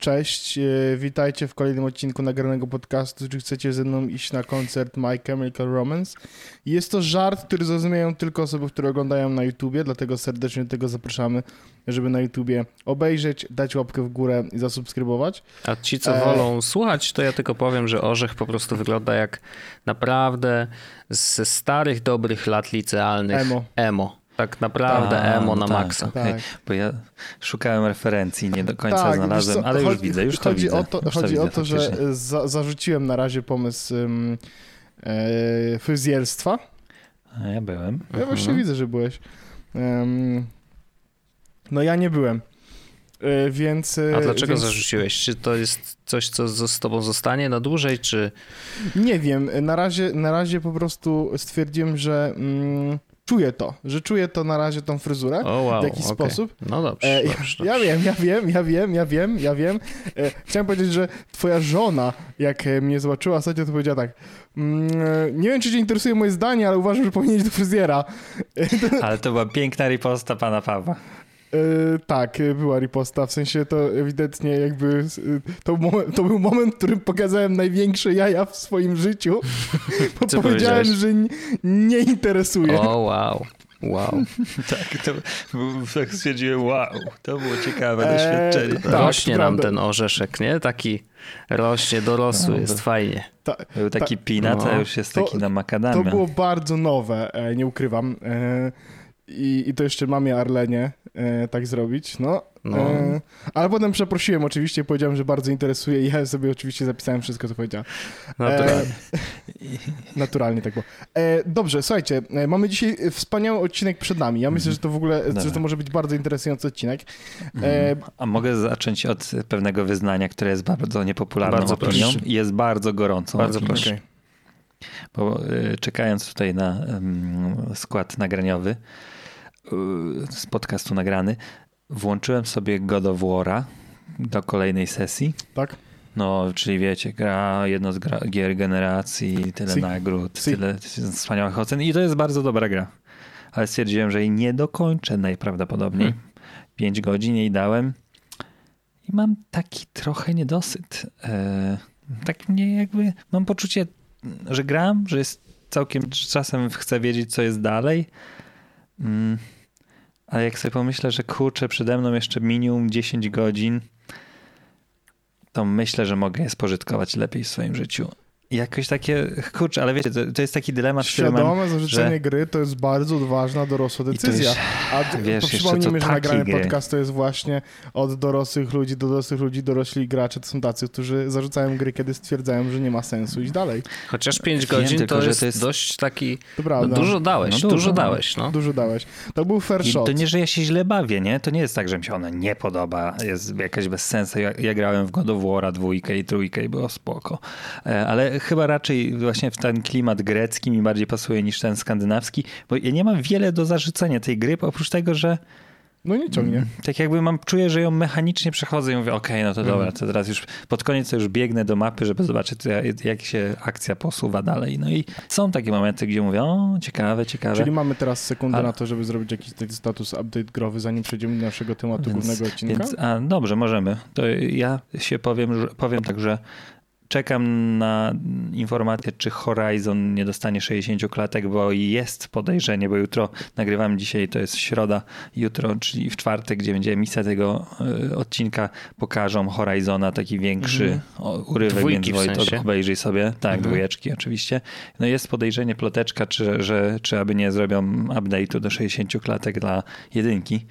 Cześć, e, witajcie w kolejnym odcinku nagranego podcastu. Czy chcecie ze mną iść na koncert My Chemical Romance? Jest to żart, który zrozumieją tylko osoby, które oglądają na YouTubie, dlatego serdecznie do tego zapraszamy, żeby na YouTubie obejrzeć, dać łapkę w górę i zasubskrybować. A ci, co e... wolą słuchać, to ja tylko powiem, że Orzech po prostu wygląda jak naprawdę ze starych, dobrych lat licealnych emo. emo. Tak naprawdę A, emo na tak, maksa. Tak. Bo ja szukałem referencji, nie do końca tak, znalazłem, ale już widzę, już to chodzi widzę. O to, chodzi to o to, że za, zarzuciłem na razie pomysł um, e, fryzjerstwa. A ja byłem. Ja mhm. właśnie widzę, że byłeś. Um, no ja nie byłem. E, więc. A dlaczego więc... zarzuciłeś? Czy to jest coś, co z tobą zostanie na dłużej, czy. Nie wiem. Na razie, na razie po prostu stwierdziłem, że. Mm, czuję to, że czuję to na razie tą fryzurę oh, wow, w jakiś okay. sposób. No dobrze, e, dobrze, Ja wiem, ja wiem, ja wiem, ja wiem, ja wiem. E, chciałem powiedzieć, że twoja żona, jak e, mnie zobaczyła ostatnio, to powiedziała tak, mm, nie wiem, czy cię interesuje moje zdanie, ale uważam, że powinieneś do fryzjera. Ale to była piękna riposta pana Pawła. Yy, tak, była riposta, w sensie to ewidentnie jakby to, moment, to, był moment, w którym pokazałem największe jaja w swoim życiu, bo Co powiedziałem, że nie, interesuje. O, wow. Wow. tak, to tak stwierdziłem, wow, to było ciekawe eee, doświadczenie. Tak, rośnie nam prawda. ten orzeszek, nie? Taki rośnie, dorosły, no, jest fajnie. Ta, był taki ta, pinat, no. a już jest to, taki na makadamia. To było bardzo nowe, e, nie ukrywam. E, i, I to jeszcze mamie Arlenie e, tak zrobić, no. no. E, ale potem przeprosiłem oczywiście, powiedziałem, że bardzo interesuje i ja sobie oczywiście zapisałem wszystko, co powiedziała. Naturalnie. E, naturalnie tak było. E, dobrze, słuchajcie, e, mamy dzisiaj wspaniały odcinek przed nami. Ja myślę, że to w ogóle, Dobra. że to może być bardzo interesujący odcinek. E, mhm. A mogę zacząć od pewnego wyznania, które jest bardzo niepopularną bardzo opinią proszę. i jest bardzo gorącą. Bardzo proszę. Okay. Bo czekając tutaj na skład nagraniowy, z podcastu nagrany, włączyłem sobie God of War'a do kolejnej sesji. Tak. No, czyli wiecie, gra, jedno z gra, gier generacji, tyle si. nagród, si. tyle wspaniałych ocen i to jest bardzo dobra gra. Ale stwierdziłem, że jej nie dokończę najprawdopodobniej. Hmm. Pięć godzin jej dałem i mam taki trochę niedosyt. Tak mnie jakby, mam poczucie, że gram, że jest całkiem, czasem chcę wiedzieć, co jest dalej. Mm ale jak sobie pomyślę, że kurczę, przede mną jeszcze minimum 10 godzin, to myślę, że mogę je spożytkować lepiej w swoim życiu jakoś takie, kurczę, ale wiecie, to, to jest taki dylemat, Świadome mam, zarzucenie że... gry to jest bardzo odważna, dorosła decyzja. A wiesz, przypomnijmy, że nagrany gry. podcast to jest właśnie od dorosłych ludzi do dorosłych ludzi, dorośli gracze to są tacy, którzy zarzucają gry, kiedy stwierdzają, że nie ma sensu iść dalej. Chociaż 5 godzin tylko, to, jest to, jest dość taki... To prawda. No, dużo dałeś, no, dużo, dużo dałeś. No. Dużo dałeś. To był fair I shot. To nie, że ja się źle bawię, nie? To nie jest tak, że mi się ona nie podoba, jest jakaś bez sensu. Ja, ja grałem w God of War dwójkę i trójkę i było spoko. E, ale chyba raczej właśnie w ten klimat grecki mi bardziej pasuje niż ten skandynawski, bo ja nie mam wiele do zarzucenia tej gry, oprócz tego, że no nie ciągnie. Mm, tak jakby mam, czuję, że ją mechanicznie przechodzę i mówię, okej, okay, no to dobra, to teraz już pod koniec to już biegnę do mapy, żeby zobaczyć, jak się akcja posuwa dalej. No i są takie momenty, gdzie mówię, o, ciekawe, ciekawe. Czyli mamy teraz sekundę a... na to, żeby zrobić jakiś status update growy, zanim przejdziemy do naszego tematu więc, głównego odcinka? Więc, a, dobrze, możemy. To ja się powiem, powiem tak, że Czekam na informację, czy Horizon nie dostanie 60 klatek, bo jest podejrzenie, bo jutro nagrywam dzisiaj, to jest środa, jutro, czyli w czwartek, gdzie będzie emisja tego e, odcinka, pokażą Horizona, taki większy mm. urywek, Dwójki więc w sensie. obejrzyj sobie. Tak, mm. dwójeczki oczywiście. No jest podejrzenie, ploteczka, czy, że, czy aby nie zrobią update'u do 60 klatek dla jedynki.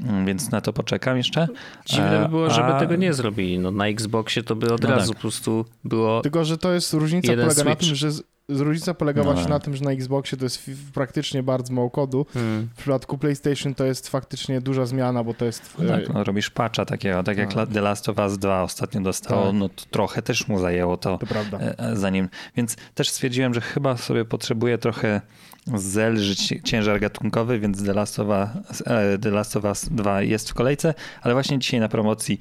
Mm, więc na to poczekam jeszcze. Dziwne by było, żeby A... tego nie zrobili. No, na Xboxie to by od no razu tak. po prostu było. Tylko, że to jest różnica polega switch. na tym, że różnica polega no. właśnie na tym, że na Xboxie to jest praktycznie bardzo mało kodu. Hmm. W przypadku PlayStation to jest faktycznie duża zmiana, bo to jest... No tak, no, robisz patcha takiego, tak jak tak. The Last of Us 2 ostatnio dostało, tak. no to trochę też mu zajęło to, to prawda. E, e, zanim... Więc też stwierdziłem, że chyba sobie potrzebuję trochę zelżyć ciężar gatunkowy, więc The Last, of Us, e, The Last of Us 2 jest w kolejce, ale właśnie dzisiaj na promocji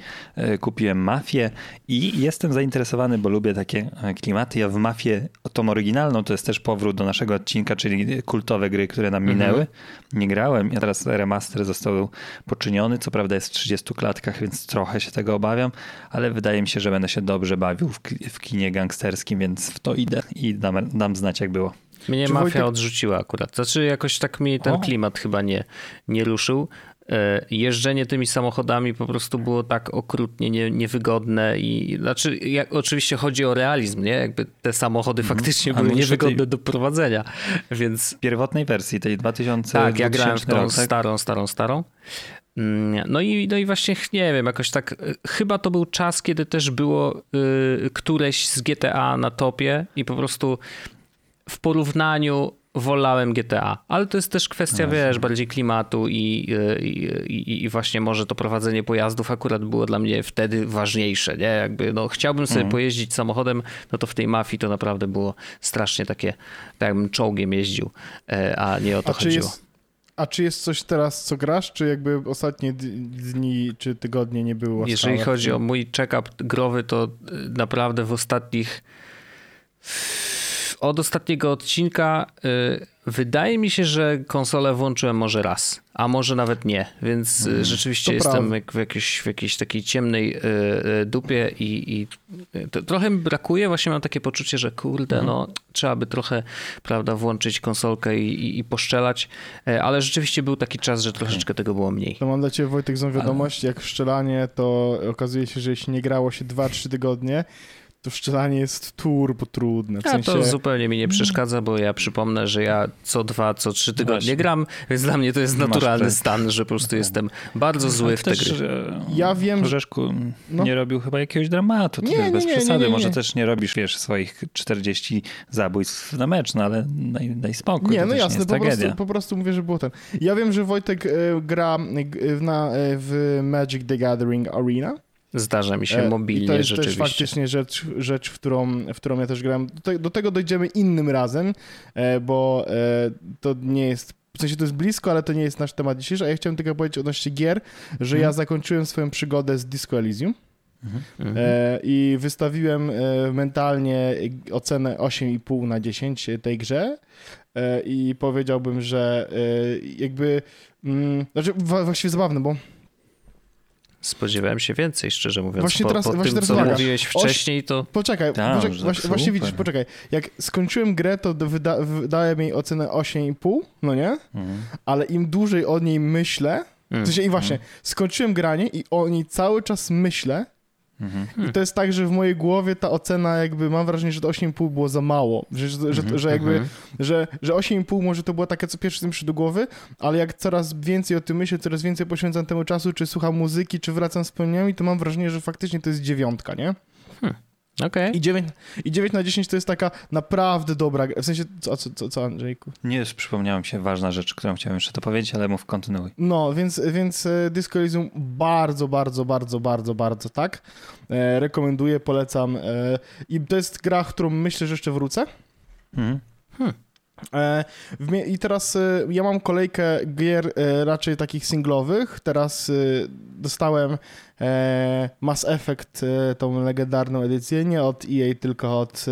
kupiłem Mafię i jestem zainteresowany, bo lubię takie klimaty. Ja w Mafię, tą oryginalną to jest też powrót do naszego odcinka, czyli kultowe gry, które nam minęły. Mhm. Nie grałem, a teraz remaster został poczyniony, co prawda jest w 30 klatkach, więc trochę się tego obawiam, ale wydaje mi się, że będę się dobrze bawił w, w kinie gangsterskim, więc w to idę i dam, dam znać jak było. Mnie Czy mafia Wojtek... odrzuciła akurat. Znaczy jakoś tak mi ten o. klimat chyba nie, nie ruszył. E, jeżdżenie tymi samochodami po prostu było tak okrutnie nie, niewygodne i znaczy jak, oczywiście chodzi o realizm, nie? Jakby te samochody mm. faktycznie były niewygodne tej... do prowadzenia, więc... Pierwotnej wersji, tej 2000 Tak, ja grałem w tą rok, tak? starą, starą, starą. Mm, no i, no i właśnie nie wiem, jakoś tak, e, chyba to był czas, kiedy też było y, któreś z GTA na topie i po prostu w porównaniu wolałem GTA, ale to jest też kwestia, no, wiesz, bardziej klimatu i, i, i, i, właśnie może to prowadzenie pojazdów akurat było dla mnie wtedy ważniejsze, nie? Jakby, no chciałbym sobie mm. pojeździć samochodem, no to w tej mafii to naprawdę było strasznie takie, tak jakbym czołgiem jeździł, e, a nie o to a chodziło. Czy jest, a czy jest coś teraz, co grasz, czy jakby ostatnie dni czy tygodnie nie było łaskawe? Jeżeli chodzi o mój check-up growy, to e, naprawdę w ostatnich od ostatniego odcinka y, wydaje mi się, że konsolę włączyłem może raz, a może nawet nie, więc mm, rzeczywiście jestem jak w, jakiejś, w jakiejś takiej ciemnej y, y, dupie i, i trochę mi brakuje, właśnie mam takie poczucie, że kurde, mm. no trzeba by trochę, prawda, włączyć konsolkę i, i, i poszczelać, ale rzeczywiście był taki czas, że troszeczkę tego było mniej. To mam dla ciebie Wojtek złą wiadomość, ale... jak szczelanie to okazuje się, że jeśli nie grało się 2-3 tygodnie, to szczelanie jest turbo trudne. W ja sensie... to zupełnie mi nie przeszkadza, bo ja przypomnę, że ja co dwa, co trzy tygodnie Właśnie. gram, więc dla mnie to jest naturalny stan, że po prostu jestem bardzo zły w te gry. Ja wiem, że... No. nie robił chyba jakiegoś dramatu, to nie, jest bez nie, przesady. Nie, Może też nie robisz, wiesz, swoich 40 zabójstw na mecz, no ale daj, daj spokój. Nie, no jasne, po prostu, po prostu mówię, że było ten. Ja wiem, że Wojtek y, gra y, na, y, w Magic the Gathering Arena Zdarza mi się e, mobilnie I to jest rzeczywiście. też faktycznie rzecz, rzecz w, którą, w którą ja też grałem. Do, tego dojdziemy innym razem, e, bo e, to nie jest w sensie to jest blisko, ale to nie jest nasz temat dzisiejszy, a ja chciałem tylko powiedzieć odnośnie gier, że mhm. ja zakończyłem swoją przygodę z Disco Elysium. Mhm. I wystawiłem mentalnie ocenę 8,5 na 10 tej grze. I powiedziałbym, że jakby. Mm, znaczy, właściwie zabawne, bo Spodziewałem się więcej, szczerze mówiąc. Właśnie po, teraz, po właśnie tym, teraz co mówiłeś wcześniej, to... Poczekaj, Tam, poczekaj właśnie, właśnie, widzisz, poczekaj. Jak skończyłem grę, to wyda, wydałem jej ocenę 8,5, no nie? Mhm. Ale im dłużej o niej myślę, w sensie i właśnie, mhm. skończyłem granie i o niej cały czas myślę, Mhm. I to jest tak, że w mojej głowie ta ocena jakby, mam wrażenie, że to 8,5 było za mało, że, że, mhm. że jakby, mhm. że, że 8,5 może to było takie, co pierwsze mi przyszło do głowy, ale jak coraz więcej o tym myślę, coraz więcej poświęcam temu czasu, czy słucham muzyki, czy wracam z wspomnieniami, to mam wrażenie, że faktycznie to jest dziewiątka, nie? Hmm. Okay. I, 9, I 9 na 10 to jest taka naprawdę dobra gra. W sensie, co, co, co, co Andrzejku? Nie, już przypomniała mi się ważna rzecz, którą chciałem jeszcze to powiedzieć, ale mów kontynuuj. No, więc, więc e, Disco Elysium bardzo, bardzo, bardzo, bardzo, bardzo tak. E, rekomenduję, polecam. E, I to jest gra, którą myślę, że jeszcze wrócę. Mhm. Hmm. E, I teraz e, ja mam kolejkę gier raczej takich singlowych. Teraz dostałem Mass Effect, tą legendarną edycję, nie od EA, tylko od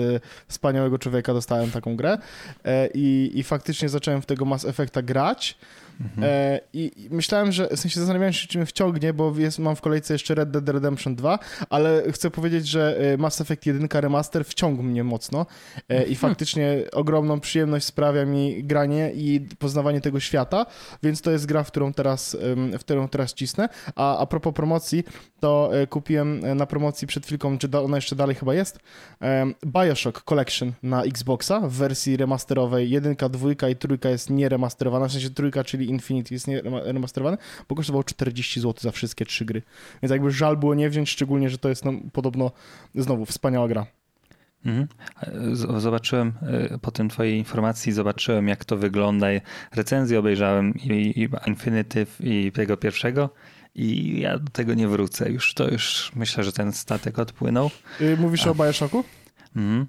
wspaniałego człowieka dostałem taką grę. I, i faktycznie zacząłem w tego Mass Effecta grać. Mhm. E, I myślałem, że w sensie zastanawiałem się, czy mnie wciągnie, bo jest, mam w kolejce jeszcze Red Dead Redemption 2, ale chcę powiedzieć, że e, Mass Effect 1 Remaster wciągł mnie mocno e, i mhm. faktycznie ogromną przyjemność sprawia mi granie i poznawanie tego świata, więc to jest gra, w którą teraz, w którą teraz cisnę. A, a propos promocji, to kupiłem na promocji przed chwilką, czy ona jeszcze dalej chyba jest, Bioshock Collection na Xboxa w wersji remasterowej. Jedynka, dwójka i trójka jest nieremasterowana, w sensie trójka, czyli Infinity jest nie remasterowany, bo kosztowało 40 zł za wszystkie trzy gry. Więc jakby żal było nie wziąć, szczególnie, że to jest no, podobno znowu wspaniała gra. Mhm. Zobaczyłem e, po tym twojej informacji, zobaczyłem jak to wygląda. Recenzję obejrzałem i, i Infinity i tego pierwszego i ja do tego nie wrócę. Już to już myślę, że ten statek odpłynął. Y, mówisz A. o Bioshocku? Mhm.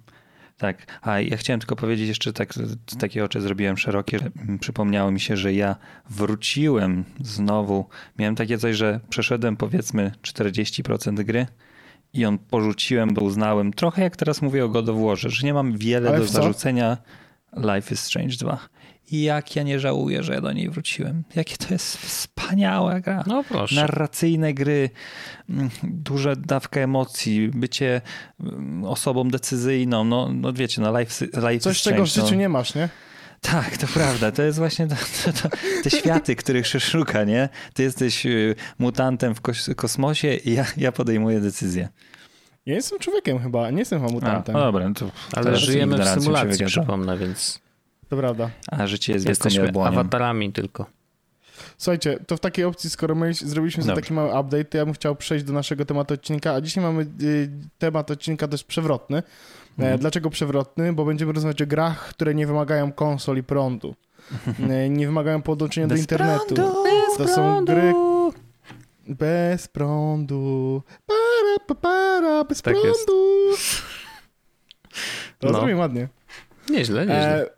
Tak, a ja chciałem tylko powiedzieć jeszcze, tak, takie oczy zrobiłem szerokie, że przypomniało mi się, że ja wróciłem znowu, miałem takie coś, że przeszedłem powiedzmy 40% gry i ją porzuciłem, bo uznałem, trochę jak teraz mówię o God of Warze, że nie mam wiele Ale do zarzucenia Life is Strange 2. I jak ja nie żałuję, że ja do niej wróciłem. Jakie to jest wspaniała gra. No proszę. Narracyjne gry, mm, duża dawka emocji, bycie mm, osobą decyzyjną. No, no wiecie, no Life, life Coś, czego w życiu no. nie masz, nie? Tak, to prawda. To jest właśnie to, to, to, te światy, których się szuka, nie? Ty jesteś y, mutantem w kosmosie i ja, ja podejmuję decyzję. Ja jestem człowiekiem chyba, nie jestem chyba mutantem. A, no dobra, no to Ale żyjemy w symulacji, przypomnę, więc... To prawda. A życie jest Jesteśmy awatarami tylko. Słuchajcie, to w takiej opcji, skoro my zrobiliśmy sobie taki mały update, to ja bym chciał przejść do naszego tematu odcinka, a dzisiaj mamy y, temat odcinka też przewrotny. Mhm. Dlaczego przewrotny? Bo będziemy rozmawiać o grach, które nie wymagają konsol i prądu. E, nie wymagają podłączenia do internetu. Prądu, to są gry bez prądu. Para, pa, para, bez tak prądu. To no. zrobię ładnie. Nieźle, nieźle. E,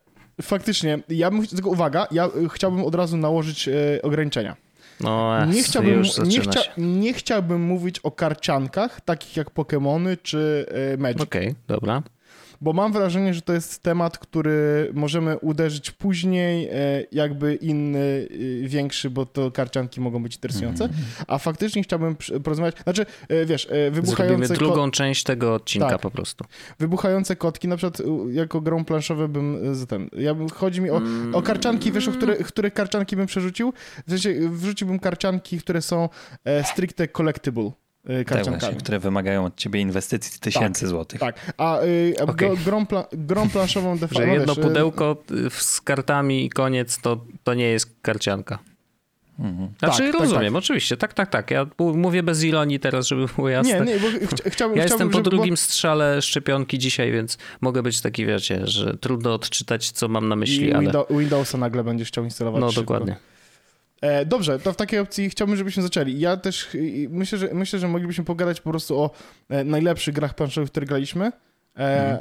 faktycznie, ja bym, tylko uwaga, ja chciałbym od razu nałożyć e, ograniczenia. No, nie, chciałbym, nie, chcia, nie chciałbym mówić o karciankach, takich jak Pokémony czy e, Magic. Okej, okay, dobra bo mam wrażenie, że to jest temat, który możemy uderzyć później, e, jakby inny, e, większy, bo to karcianki mogą być interesujące. Mm. A faktycznie chciałbym porozmawiać, znaczy, e, wiesz, wybuchające... Zrobimy drugą część tego odcinka tak. po prostu. Wybuchające kotki, na przykład jako grą planszową bym, ten, ja bym, chodzi mi o, mm. o karcianki, wiesz, o które, których karcianki bym przerzucił? W sensie, wrzuciłbym karcianki, które są stricte collectible. Y, karciankami. Tak, które wymagają od ciebie inwestycji tysięcy tak, złotych. Tak, a y, okay. grą, pla, grą planszową de facto... Że jedno wiesz, y, pudełko z kartami i koniec to, to nie jest karcianka. Mhm. Znaczy tak, tak rozumiem, tak, tak. oczywiście, tak, tak, tak. Ja mówię bez ironii teraz, żeby było jasne. Nie, nie, bo chcia, chciałbym... Ja jestem po drugim było... strzale szczepionki dzisiaj, więc mogę być taki, wiecie, że trudno odczytać, co mam na myśli, I ale... Windowsa nagle będziesz chciał instalować No, szybko. dokładnie. E, dobrze, to w takiej opcji chciałbym, żebyśmy zaczęli. Ja też myślę, że, myślę, że moglibyśmy pogadać po prostu o e, najlepszych grach planszowych, które graliśmy. Mhm.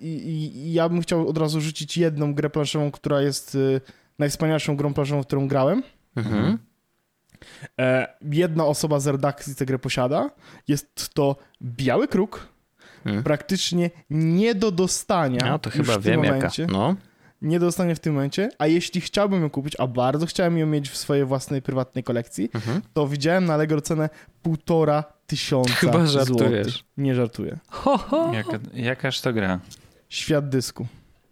I, I, ja bym chciał od razu rzucić jedną grę planszową, która jest najwspanialszą grą planszową, którą grałem. Mhm. Jedna osoba z redakcji tę grę posiada. Jest to Biały Kruk. Mhm. Praktycznie nie do dostania. No to chyba wiem momencie. jaka. No nie dostanie w tym momencie, a jeśli chciałbym ją kupić, a bardzo chciałem ją mieć w swojej własnej prywatnej kolekcji, mhm. to widziałem na Allegro cenę półtora tysiąca Chyba żartujesz. Złotych. Nie żartuję. Ho, ho. Jaka, jakaż to gra? Świat dysku.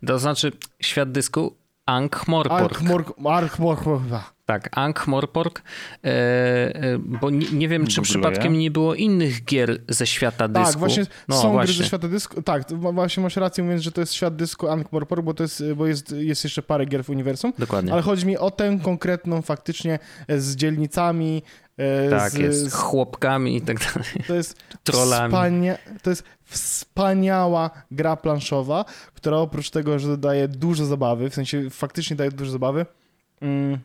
To znaczy, świat dysku Ankh-Morpork. Ankh-Morpork. Tak, Ankh-Morpork, e, e, bo nie, nie wiem, czy przypadkiem nie było innych gier ze świata dysku. Tak, właśnie no, są właśnie. gry ze świata dysku. Tak, właśnie masz rację mówiąc, że to jest świat dysku Ankh-Morpork, bo, to jest, bo jest, jest jeszcze parę gier w uniwersum. Dokładnie. Ale chodzi mi o tę konkretną faktycznie z dzielnicami, e, tak, z, jest. Z chłopkami i tak dalej. To jest trollami. Wspania, to jest wspaniała gra planszowa, która oprócz tego, że daje dużo zabawy, w sensie faktycznie daje dużo zabawy, mm,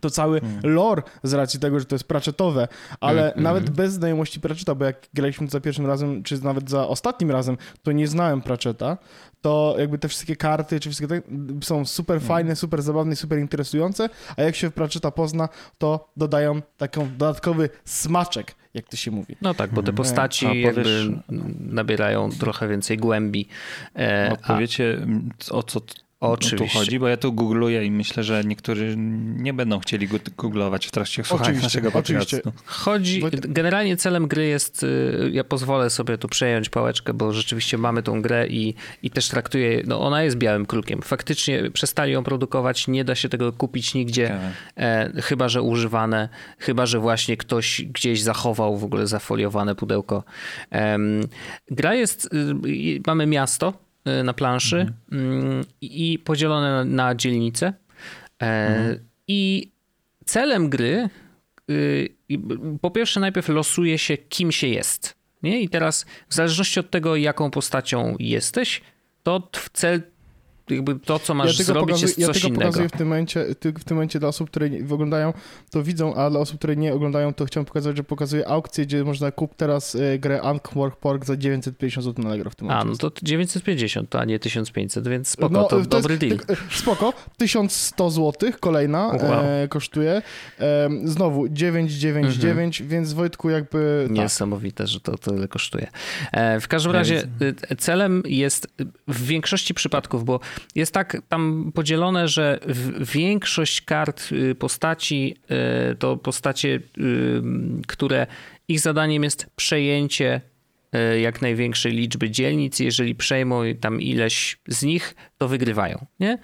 to cały mm. lore z racji tego, że to jest praczetowe, ale mm, nawet bez znajomości praczeta, bo jak graliśmy to za pierwszym razem, czy nawet za ostatnim razem, to nie znałem praczeta, to jakby te wszystkie karty, czy wszystkie te są super mm. fajne, super zabawne, super interesujące, a jak się w praczeta pozna, to dodają taką dodatkowy smaczek, jak to się mówi. No tak, bo te mm. postaci a, jakby nabierają trochę więcej głębi. E, Opowiecie a... o co Oczywiście. tu chodzi, bo ja tu googluję i myślę, że niektórzy nie będą chcieli googlować w trakcie słuchania naszego podcastu. Chodzi, generalnie celem gry jest, y, ja pozwolę sobie tu przejąć pałeczkę, bo rzeczywiście mamy tą grę i, i też traktuję, no ona jest białym krukiem. Faktycznie przestali ją produkować, nie da się tego kupić nigdzie, e, chyba że używane, chyba że właśnie ktoś gdzieś zachował w ogóle zafoliowane pudełko. E, gra jest, y, mamy miasto, Y, na planszy mhm. Mm, i podzielone na dzielnice. E, mhm. I celem gry y, po pierwsze najpierw losuje się kim się jest. Nie? I teraz w zależności od tego jaką postacią jesteś, to cel jakby to, co masz ja zrobić, pokazuję, jest coś ja tego innego. pokazuję w tym, momencie, w tym momencie dla osób, które oglądają, to widzą, a dla osób, które nie oglądają, to chciałem pokazać, że pokazuję aukcję, gdzie można kupić teraz y, grę Ankh Pork za 950 zł na Allegro w tym momencie. A, no to 950, to a nie 1500, więc spoko, no, to, to dobry jest, deal. Tak, spoko, 1100 zł kolejna wow. e, kosztuje. E, znowu 999, mhm. więc Wojtku jakby... Tak. Niesamowite, że to tyle kosztuje. E, w każdym razie y, celem jest w większości przypadków, bo jest tak tam podzielone, że większość kart y, postaci y, to postacie, które ich zadaniem jest przejęcie jak największej liczby dzielnic. Jeżeli przejmą tam ileś z nich, to wygrywają. Nie?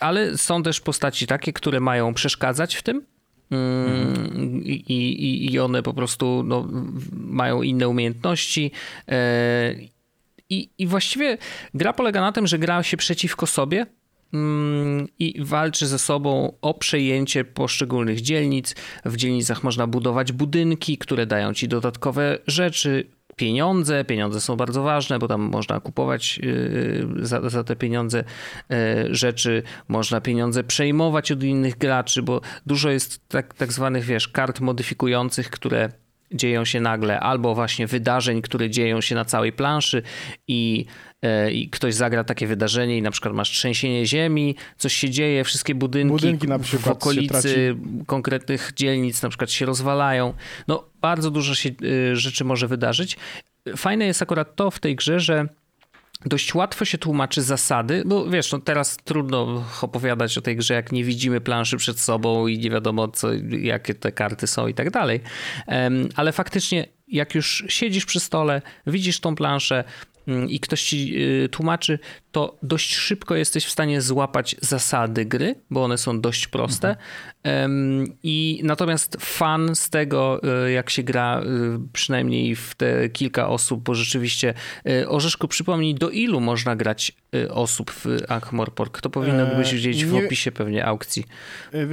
Ale są też postaci takie, które mają przeszkadzać w tym, Mm, I, i, I one po prostu no, mają inne umiejętności. I, I właściwie gra polega na tym, że gra się przeciwko sobie mm, i walczy ze sobą o przejęcie poszczególnych dzielnic. W dzielnicach można budować budynki, które dają ci dodatkowe rzeczy, pieniądze. Pieniądze są bardzo ważne, bo tam można kupować y, za, za te pieniądze y, rzeczy, można pieniądze przejmować od innych graczy, bo dużo jest tak, tak zwanych, wiesz, kart modyfikujących, które dzieją się nagle, albo właśnie wydarzeń, które dzieją się na całej planszy i, e, i ktoś zagra takie wydarzenie i na przykład masz trzęsienie ziemi, coś się dzieje, wszystkie budynki, budynki na w okolicy konkretnych dzielnic na przykład się rozwalają. No bardzo dużo się e, rzeczy może wydarzyć. Fajne jest akurat to w tej grze, że dość łatwo się tłumaczy zasady, bo wiesz, no teraz trudno opowiadać o tej grze, jak nie widzimy planszy przed sobą i nie wiadomo, co, jakie te karty są i tak dalej. Ale faktycznie, jak już siedzisz przy stole, widzisz tą planszę, i ktoś ci y, tłumaczy, to dość szybko jesteś w stanie złapać zasady gry, bo one są dość proste. Mhm. I natomiast fan z tego, y, jak się gra, y, przynajmniej w te kilka osób, bo rzeczywiście Orzeszku, przypomnij, do ilu można grać osób w Ankh-Morpork? To powinno eee, być gdzieś w opisie pewnie aukcji,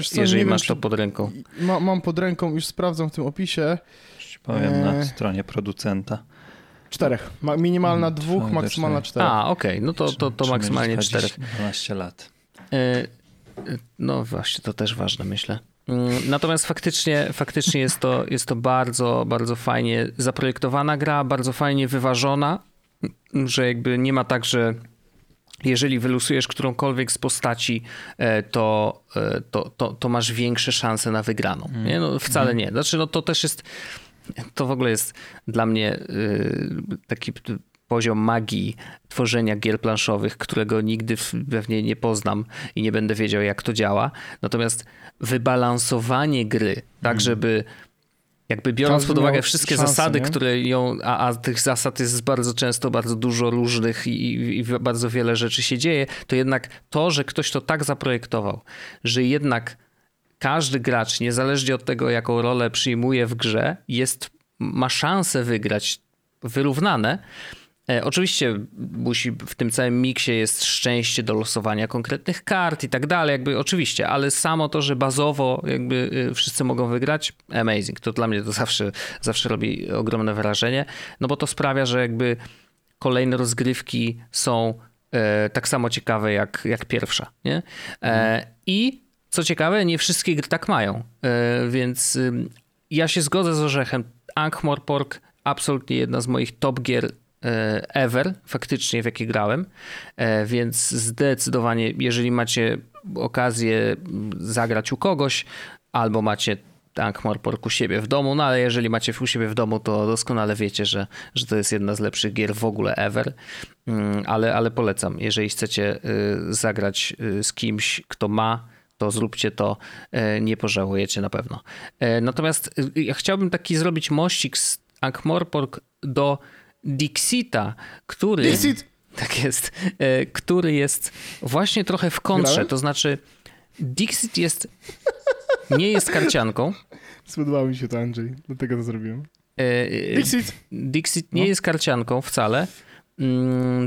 co, jeżeli masz wiem, to pod ręką. Ma, mam pod ręką, już sprawdzam w tym opisie. Powiem na eee. stronie producenta. Czterech. Ma, minimalna hmm, dwóch, maksymalna czterech. A, okej, okay. no to, to, to maksymalnie czterech. 12 lat. E, no właśnie, to też ważne, myślę. Mm, natomiast faktycznie, faktycznie jest, to, jest to bardzo, bardzo fajnie zaprojektowana gra, bardzo fajnie wyważona, że jakby nie ma tak, że jeżeli wylusujesz którąkolwiek z postaci, e, to, e, to, to, to masz większe szanse na wygraną. Nie? No, wcale mhm. nie. Znaczy, no, to też jest to w ogóle jest dla mnie y, taki poziom magii tworzenia gier planszowych, którego nigdy pewnie nie poznam i nie będę wiedział, jak to działa. Natomiast wybalansowanie gry, tak mm. żeby jakby biorąc Każdy pod uwagę wszystkie szansę, zasady, nie? które ją, a, a, tych zasad jest bardzo często bardzo dużo różnych i, i, bardzo wiele rzeczy się dzieje, to jednak to, że ktoś to tak zaprojektował, że jednak każdy gracz, niezależnie od tego, jaką rolę przyjmuje w grze, jest, ma szansę wygrać wyrównane. E, oczywiście musi w tym całym miksie jest szczęście do losowania konkretnych kart i tak dalej, jakby oczywiście, ale samo to, że bazowo jakby y, wszyscy mogą wygrać, amazing. To dla mnie to zawsze, zawsze robi ogromne wrażenie, no bo to sprawia, że jakby kolejne rozgrywki są e, tak samo ciekawe jak, jak pierwsza, nie? E, I co ciekawe, nie wszystkie gry tak mają, e, więc ja się zgodzę z Orzechem. Ankh-Morpork absolutnie jedna z moich top gier e, ever, faktycznie w jakie grałem, e, więc zdecydowanie, jeżeli macie okazję zagrać u kogoś, albo macie Ankh-Morpork u siebie w domu, no ale jeżeli macie u siebie w domu, to doskonale wiecie, że, że to jest jedna z lepszych gier w ogóle ever, mm, ale, ale polecam, jeżeli chcecie zagrać z kimś, kto ma to zróbcie to, e, nie pożałujecie na pewno. E, natomiast e, ja chciałbym taki zrobić mościk z Ankh-Morpork do Dixita, który... Dixit! Tak jest. Który jest właśnie trochę w kontrze, to znaczy Dixit jest... Nie jest karcianką. Spodobało mi się to, Andrzej. Dlatego to zrobiłem. Dixit! Dixit nie no. jest karcianką wcale,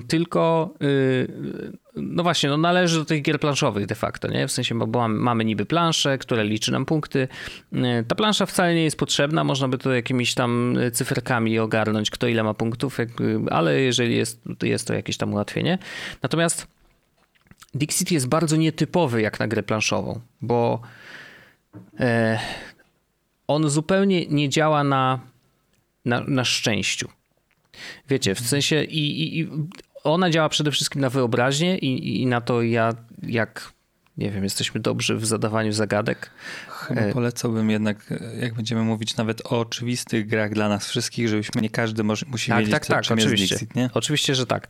tylko y, no właśnie, no należy do tych gier planszowych de facto, nie? W sensie, bo mamy niby planszę, która liczy nam punkty. Y, ta plansza wcale nie jest potrzebna, można by to jakimiś tam cyferkami ogarnąć, kto ile ma punktów, ale jeżeli jest, jest to jakieś tam ułatwienie. Natomiast Dixit jest bardzo nietypowy jak na grę planszową, bo e, on zupełnie nie działa na, na, na szczęściu. Wiecie, w sensie i, i, ona działa przede wszystkim na wyobraźnię i, i na to, ja, jak, nie wiem, jesteśmy dobrzy w zadawaniu zagadek. Chyba e, polecałbym jednak, jak będziemy mówić nawet o oczywistych grach dla nas wszystkich, żebyśmy nie każdy może, musi tak, wiedzieć, tak, co, tak, czym oczywiście. Dixit, nie? Oczywiście, że tak.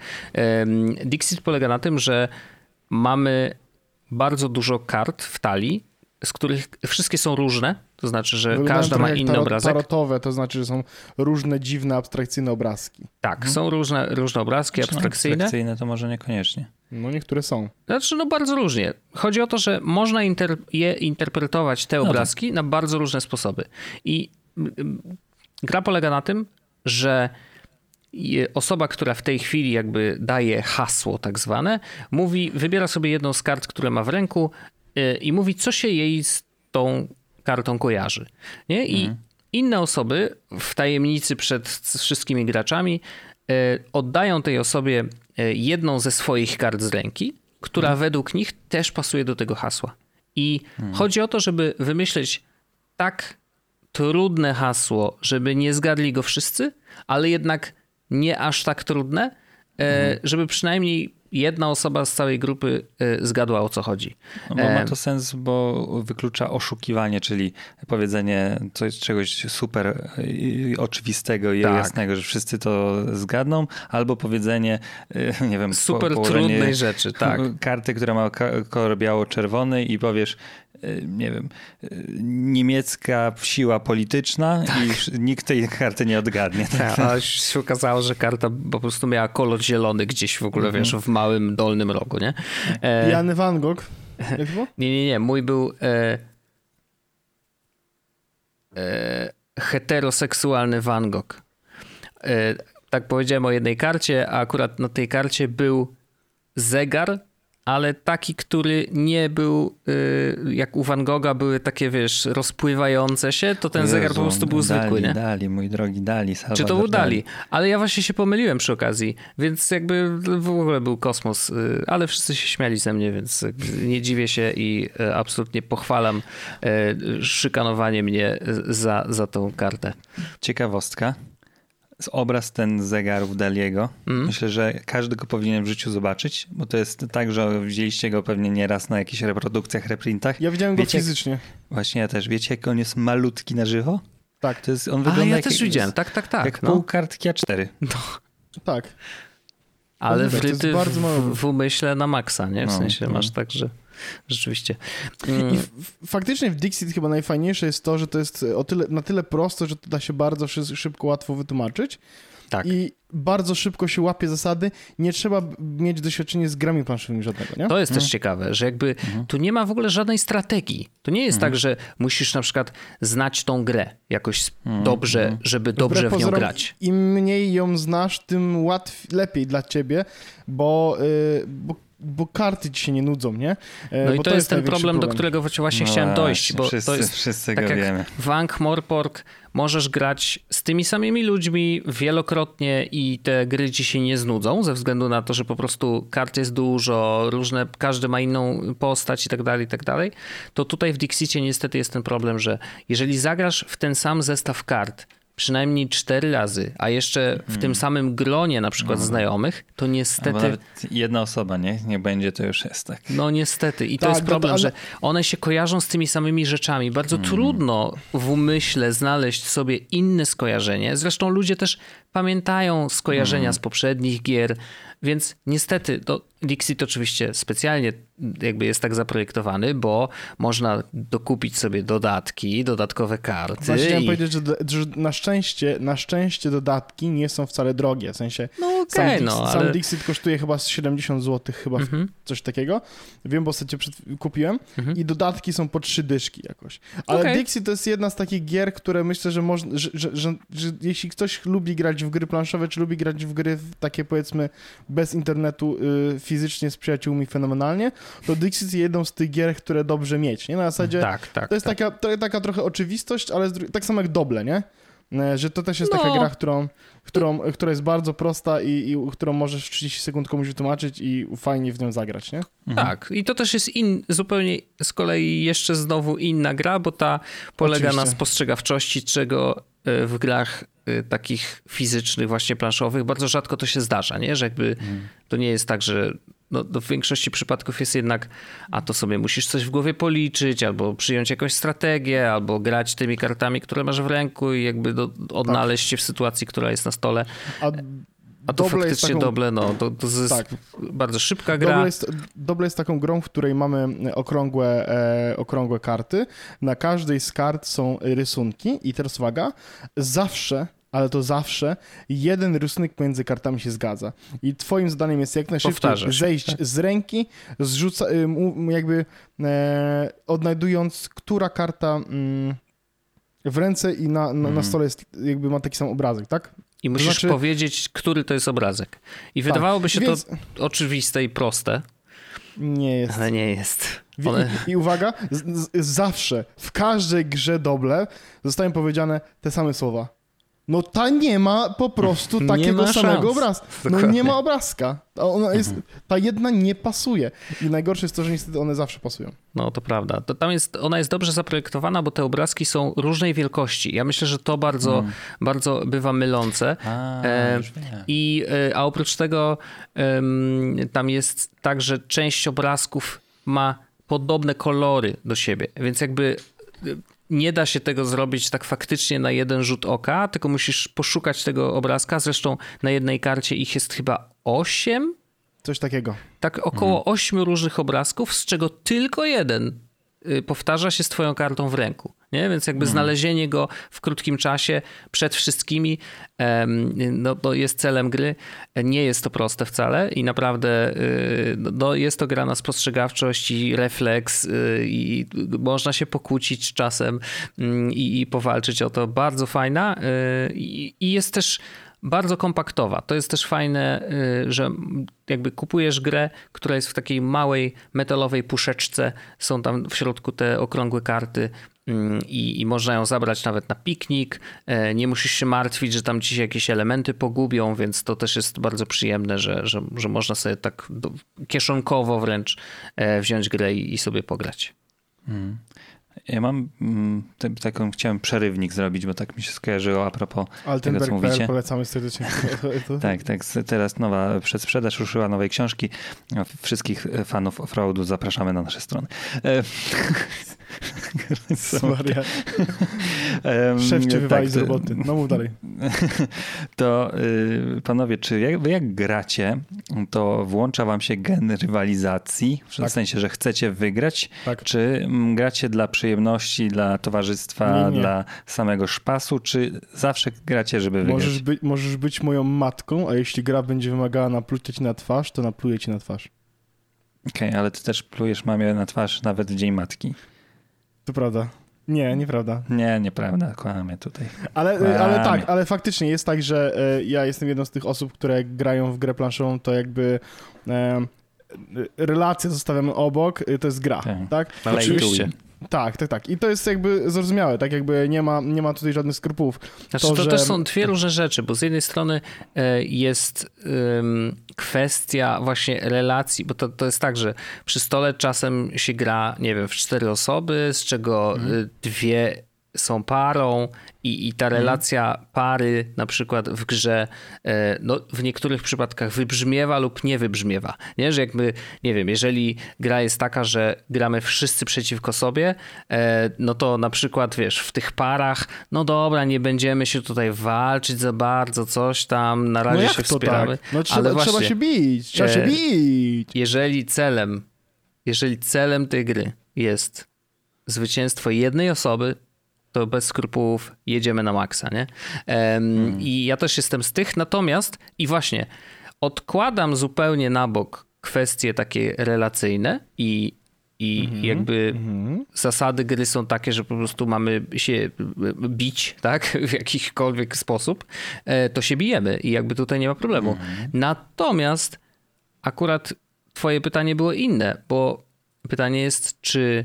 Dixit polega na tym, że mamy bardzo dużo kart w talii, z których wszystkie są różne, to znaczy, że Wyglądają każda ma inny tarot, obrazek. Tarotowe, to znaczy, że są różne dziwne, abstrakcyjne obrazki. Tak, hmm. są różne, różne obrazki znaczy, abstrakcyjne. Abstrakcyjne to może niekoniecznie. No niektóre są. Znaczy, no bardzo różnie. Chodzi o to, że można inter je interpretować, te no obrazki, tak. na bardzo różne sposoby. I gra polega na tym, że osoba, która w tej chwili jakby daje hasło tak zwane, mówi, wybiera sobie jedną z kart, które ma w ręku i mówi, co się jej z tą kartą kojarzy. Nie? I mhm. inne osoby w tajemnicy przed wszystkimi graczami y, oddają tej osobie y, jedną ze swoich kart z ręki, która mhm. według nich też pasuje do tego hasła. I mhm. chodzi o to, żeby wymyśleć tak trudne hasło, żeby nie zgadli go wszyscy, ale jednak nie aż tak trudne, mhm. żeby przynajmniej jedna osoba z całej grupy e, zgadła o co chodzi. No bo ma to sens, bo wyklucza oszukiwanie, czyli powiedzenie coś, czegoś super oczywistego i tak. jasnego, że wszyscy to zgadną, albo powiedzenie, nie wiem, super trudnej rzeczy, tak. Karty, która ma kolor biało-czerwony i powiesz, Y, nie wiem, y, niemiecka siła polityczna tak. i nikt tej karty nie odgadnie. Tak, a się okazało, że karta po prostu miała kolor zielony gdzieś w ogóle, mhm. wiesz, w małym dolnym rogu, nie? E... Jan Van Gogh. Jak było? Nie, nie, nie. Mój był e... E... heteroseksualny Van Gogh. E... Tak powiedziałem o jednej karcie, a akurat na tej karcie był zegar ale taki, który nie był, y, jak u Van Gogha były takie, wiesz, rozpływające się, to ten Jezu, zegar po prostu był dali, zwykły, nie? Dali, mój drogi, dali. Salvador Czy to był Dali? Ale ja właśnie się pomyliłem przy okazji, więc jakby w ogóle był kosmos, y, ale wszyscy się śmiali ze mnie, więc nie dziwię się i y, absolutnie pochwalam szykanowanie mnie za, za tą kartę. Ciekawostka obraz ten zegarów Daliego. Mm. Myślę, że każdy go powinien w życiu zobaczyć, bo to jest tak, że widzieliście go pewnie nieraz na jakichś reprodukcjach, reprintach. Ja widziałem wiecie, go fizycznie. Jak, właśnie ja też. Wiecie, jak on jest malutki na żywo? Tak. To jest, on wygląda A, ja jak, też widziałem, tak, tak, tak. Jak no. pół kartki A4. No. Tak. Ale wryty w, w, w umyśle na maksa, nie? W no, sensie no. masz tak, że rzeczywiście. Mm. I faktycznie w Dixit chyba najfajniejsze jest to, że to jest o tyle, na tyle prosto, że to da się bardzo szybko, łatwo wytłumaczyć. Tak. I bardzo szybko się łapie zasady. Nie trzeba mieć doświadczenia z grami planszowymi żadnego, nie? To jest mhm. też ciekawe, że jakby mhm. tu nie ma w ogóle żadnej strategii. To nie jest mhm. tak, że musisz na przykład znać tą grę jakoś mhm. dobrze, mhm. żeby dobrze w nią pozorom, grać. Im mniej ją znasz, tym łatwiej, lepiej dla ciebie, bo, yy, bo bo karty ci się nie nudzą, nie? E, no bo i to, to jest, jest ten problem, problem, do którego właśnie no chciałem dojść, bo wszyscy, to jest wszyscy tak jak wiemy. w Ankh-Morpork możesz grać z tymi samymi ludźmi wielokrotnie i te gry ci się nie znudzą ze względu na to, że po prostu kart jest dużo, różne, każdy ma inną postać i tak dalej, i tak dalej. To tutaj w Dixicie niestety jest ten problem, że jeżeli zagrasz w ten sam zestaw kart przynajmniej cztery razy, a jeszcze w hmm. tym samym gronie na przykład no. znajomych, to niestety... Jedna osoba, nie? Nie będzie, to już jest tak. No niestety. I to tak, jest problem, ale... że one się kojarzą z tymi samymi rzeczami. Bardzo hmm. trudno w umyśle znaleźć sobie inne skojarzenie. Zresztą ludzie też pamiętają skojarzenia hmm. z poprzednich gier, więc niestety, to Dixit oczywiście specjalnie jakby jest tak zaprojektowany, bo można dokupić sobie dodatki, dodatkowe karty. Właśnie chciałem i... powiedzieć, że, że, na, szczęście, na szczęście dodatki nie są wcale drogie, w sensie no, okay, sam, no, Dixit, ale... sam Dixit kosztuje chyba 70 zł, chyba mhm. coś takiego. Wiem, bo sobie przed, kupiłem mhm. i dodatki są po trzy dyszki jakoś. Ale okay. Dixit to jest jedna z takich gier, które myślę, że, można, że, że, że, że jeśli ktoś lubi grać w gry planszowe, czy lubi grać w gry takie powiedzmy bez internetu y, fizycznie z przyjaciółmi fenomenalnie, to Dixit jest jedną z tych gier, które dobrze mieć, nie? Na zasadzie tak, tak, to jest tak. Taka, to, taka trochę oczywistość, ale tak samo jak Doble, nie? E, że to też jest no. taka gra, którą, którą, która jest bardzo prosta i, i którą możesz w 30 sekund komuś wytłumaczyć i fajnie w nią zagrać, nie? Mhm. Tak, i to też jest in, zupełnie z kolei jeszcze znowu inna gra, bo ta polega Oczywiście. na spostrzegawczości, czego e, w grach e, takich fizycznych, właśnie planszowych, bardzo rzadko to się zdarza, nie? Że jakby mhm. to nie jest tak, że no, w większości przypadków jest jednak, a to sobie musisz coś w głowie policzyć, albo przyjąć jakąś strategię, albo grać tymi kartami, które masz w ręku i jakby do, odnaleźć tak. się w sytuacji, która jest na stole. A... A to Doble faktycznie taką... Doble, no, to, to jest tak. bardzo szybka gra. Doble jest, Doble jest taką grą, w której mamy okrągłe, e, okrągłe karty. Na każdej z kart są rysunki i teraz uwaga, zawsze ale to zawsze jeden rysunek pomiędzy kartami się zgadza. I twoim zadaniem jest jak najszybciej Powtarzasz, zejść tak? z ręki, zrzuca, jakby e, odnajdując, która karta mm, w ręce i na, na, na, mhm. stole jest, jakby ma taki sam obrazek, tak? I musisz znaczy... powiedzieć, który to jest obrazek. I tak, wydawałoby się więc... to oczywiste i proste. Nie jest. Ale nie jest. One... I, I, uwaga, z, z, zawsze, w każdej grze doble zostają powiedziane te same słowa. No ta nie ma po prostu takiego samego obrazka. No nie ma obrazka. Ona jest, mhm. Ta jedna nie pasuje. I najgorsze jest to, że niestety one zawsze pasują. No to prawda. To tam jest, ona jest dobrze zaprojektowana, bo te obrazki są różnej wielkości. Ja myślę, że to bardzo, hmm. bardzo bywa mylące. A, e, i, e, a oprócz tego e, tam jest tak, że część obrazków ma podobne kolory do siebie, więc jakby nie da się tego zrobić tak faktycznie na jeden rzut oka, tylko musisz poszukać tego obrazka. Zresztą na jednej karcie ich jest chyba osiem. Coś takiego. Tak, około mhm. różnych obrazków, z czego tylko jeden y, powtarza się z twoją kartą w ręku. Nie? Więc jakby mhm. znalezienie go w krótkim czasie przed wszystkimi no, to jest celem gry. Nie jest to proste wcale i naprawdę y, no, jest to gra na spostrzegawczość i refleks y, i można się pokłócić czasem mm, i, i powalczyć o to. Bardzo fajna y, i jest też bardzo kompaktowa. To jest też fajne, że jakby kupujesz grę, która jest w takiej małej metalowej puszeczce, są tam w środku te okrągłe karty i, i, można ją zabrać nawet na piknik. E, nie musisz się martwić, że tam ci się jakieś elementy pogubią, więc to też jest bardzo przyjemne, że, że, że można sobie tak kieszonkowo wręcz e, wziąć grę i, i sobie pograć. Hmm. Ja mam mm, taką, chciałem przerywnik zrobić, bo tak mi się skojarzyło a propos tego, co mówicie. polecamy serdecznie. tak, tak. Teraz nowa przedsprzedaż ruszyła nowej książki. Wszystkich fanów offroadu zapraszamy na nasze strony. E, Maria. Szef cię wywali tak, z roboty. No mów dalej. To y, panowie, czy jak, wy jak gracie, to włącza wam się gen rywalizacji? W tak. sensie, że chcecie wygrać? Tak. Czy gracie dla przyjemności, dla towarzystwa, nie, nie. dla samego szpasu, czy zawsze gracie, żeby wygrać? Możesz, by, możesz być moją matką, a jeśli gra będzie wymagała naplucia ci na twarz, to napluję ci na twarz. Okej, okay, ale ty też plujesz mamie na twarz nawet w Dzień Matki. To prawda. Nie, nieprawda. Nie, nieprawda, kłamie tutaj. Ale, kłamie. ale tak, ale faktycznie jest tak, że e, ja jestem jedną z tych osób, które grają w grę planszową, to jakby e, relacje zostawiamy obok, to jest gra, tak? tak? Oczywiście. Tak, tak, tak. I to jest jakby zrozumiałe, tak jakby nie ma, nie ma tutaj żadnych skrupułów. Znaczy, to, to że... też są dwie różne rzeczy, bo z jednej strony e, jest kwestia właśnie relacji, bo to, to jest tak, że przy stole czasem się gra, nie wiem, w cztery osoby, z czego mhm. dwie są parą i, i ta mhm. relacja pary na przykład w grze e, no, w niektórych przypadkach wybrzmiewa lub nie wybrzmiewa. Nie, że jakby, nie wiem, jeżeli gra jest taka, że gramy wszyscy przeciwko sobie, e, no to na przykład, wiesz, w tych parach, no dobra, nie będziemy się tutaj walczyć za bardzo, coś tam, na razie no się wspieramy. Tak? No trzeba, ale właśnie, trzeba się bić, trzeba się e, bić. Jeżeli celem jeżeli celem tej gry jest zwycięstwo jednej osoby, to bez skrupułów jedziemy na maksa, nie? Um, I ja też jestem z tych, natomiast i właśnie odkładam zupełnie na bok kwestie takie relacyjne i, i Mhm. jakby zasady gry są takie, że po prostu mamy się bić, tak? W jakikolwiek sposób, e, to się bijemy i jakby tutaj nie ma problemu. Mhm. Natomiast akurat twoje pytanie było inne, bo pytanie jest, czy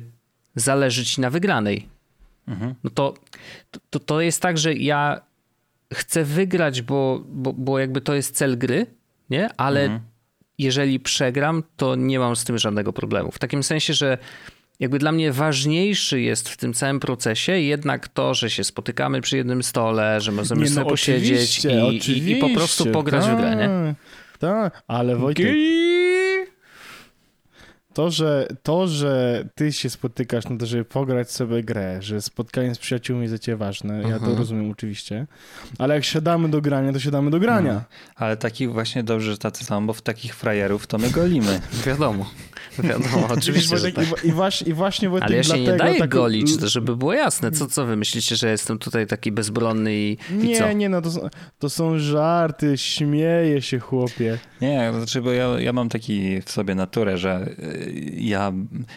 zależy ci na wygranej. No to, to, to jest tak, że ja chcę wygrać, bo, bo, bo jakby to jest cel gry, nie? Ale jeżeli przegram, to nie mam z tym żadnego problemu. W takim sensie, że jakby dla mnie ważniejszy jest w tym całym procesie jednak to, że się spotykamy przy jednym stole, że możemy Nie, sobie no, posiedzieć i, i, i po prostu pograć w grę, nie? Tak, tak, ale Wojtek, to że, to, że ty się spotykasz na to, żeby pograć sobie grę, że spotkanie z przyjaciółmi jest dla ciebie ważne, ja to Mhm. rozumiem oczywiście, ale jak siadamy do grania, to siadamy do grania. Ale takich właśnie dobrze, że tacy są, bo w takich frajerów to my golimy. Wiadomo, wiadomo, oczywiście, że tak. i, i, właśnie, I właśnie Wojtek, Ale ja się nie daję tak- golić, to żeby było jasne. Co, co wy myślicie, że jestem tutaj taki bezbronny i, i co? Nie, nie, no to są, to są żarty, śmieję się chłopie. Nie, to znaczy, bo ja, ja mam taki w sobie naturę, że y, ja,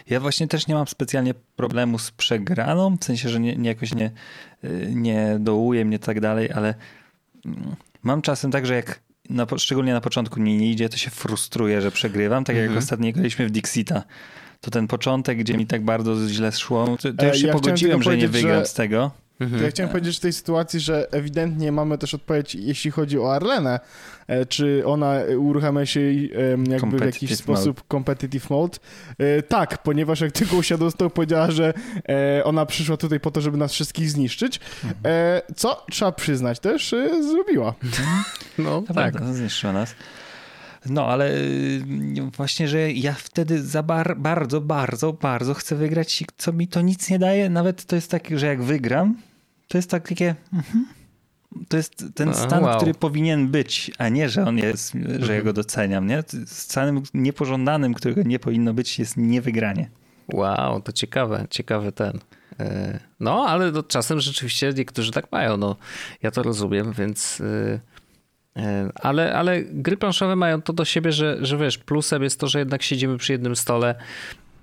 ja właśnie też nie mam specjalnie problemu z przegraną, w sensie, że nie, nie jakoś nie, nie dołuje mnie tak dalej, ale mm, mam czasem tak, że jak na, szczególnie na początku mi nie idzie, to się frustruję, że przegrywam, tak jak Mhm. ostatnio graliśmy w Dixita. To ten początek, gdzie mi tak bardzo źle szło, to, to E, już się ja pogodziłem, że nie wygram że- z tego. Mhm. ja chciałem powiedzieć w tej sytuacji, że ewidentnie mamy też odpowiedź, jeśli chodzi o Arlenę, e, czy ona uruchamia się em, jakby w jakiś sposób competitive mode. E, Tak, ponieważ jak tylko usiadła, to powiedziała, że e, ona przyszła tutaj po to, żeby nas wszystkich zniszczyć, e, co trzeba przyznać też e, zrobiła. No To tak. prawda, zniszczyła nas. No, ale y, właśnie, że ja wtedy za bar, bardzo, bardzo, bardzo chcę wygrać i co mi to nic nie daje. Nawet to jest tak, że jak wygram, to jest tak takie... mhm. To jest ten A, stan, wow. który powinien być, a nie, że on jest, że ja go doceniam. Nie? Stanem niepożądanym, którego nie powinno być, jest niewygranie. Wow, to ciekawe, ciekawy ten. e, No, ale to czasem rzeczywiście niektórzy tak mają, no. Ja to rozumiem, więc... e, e, Ale, ale gry planszowe mają to do siebie, że, że wiesz, plusem jest to, że jednak siedzimy przy jednym stole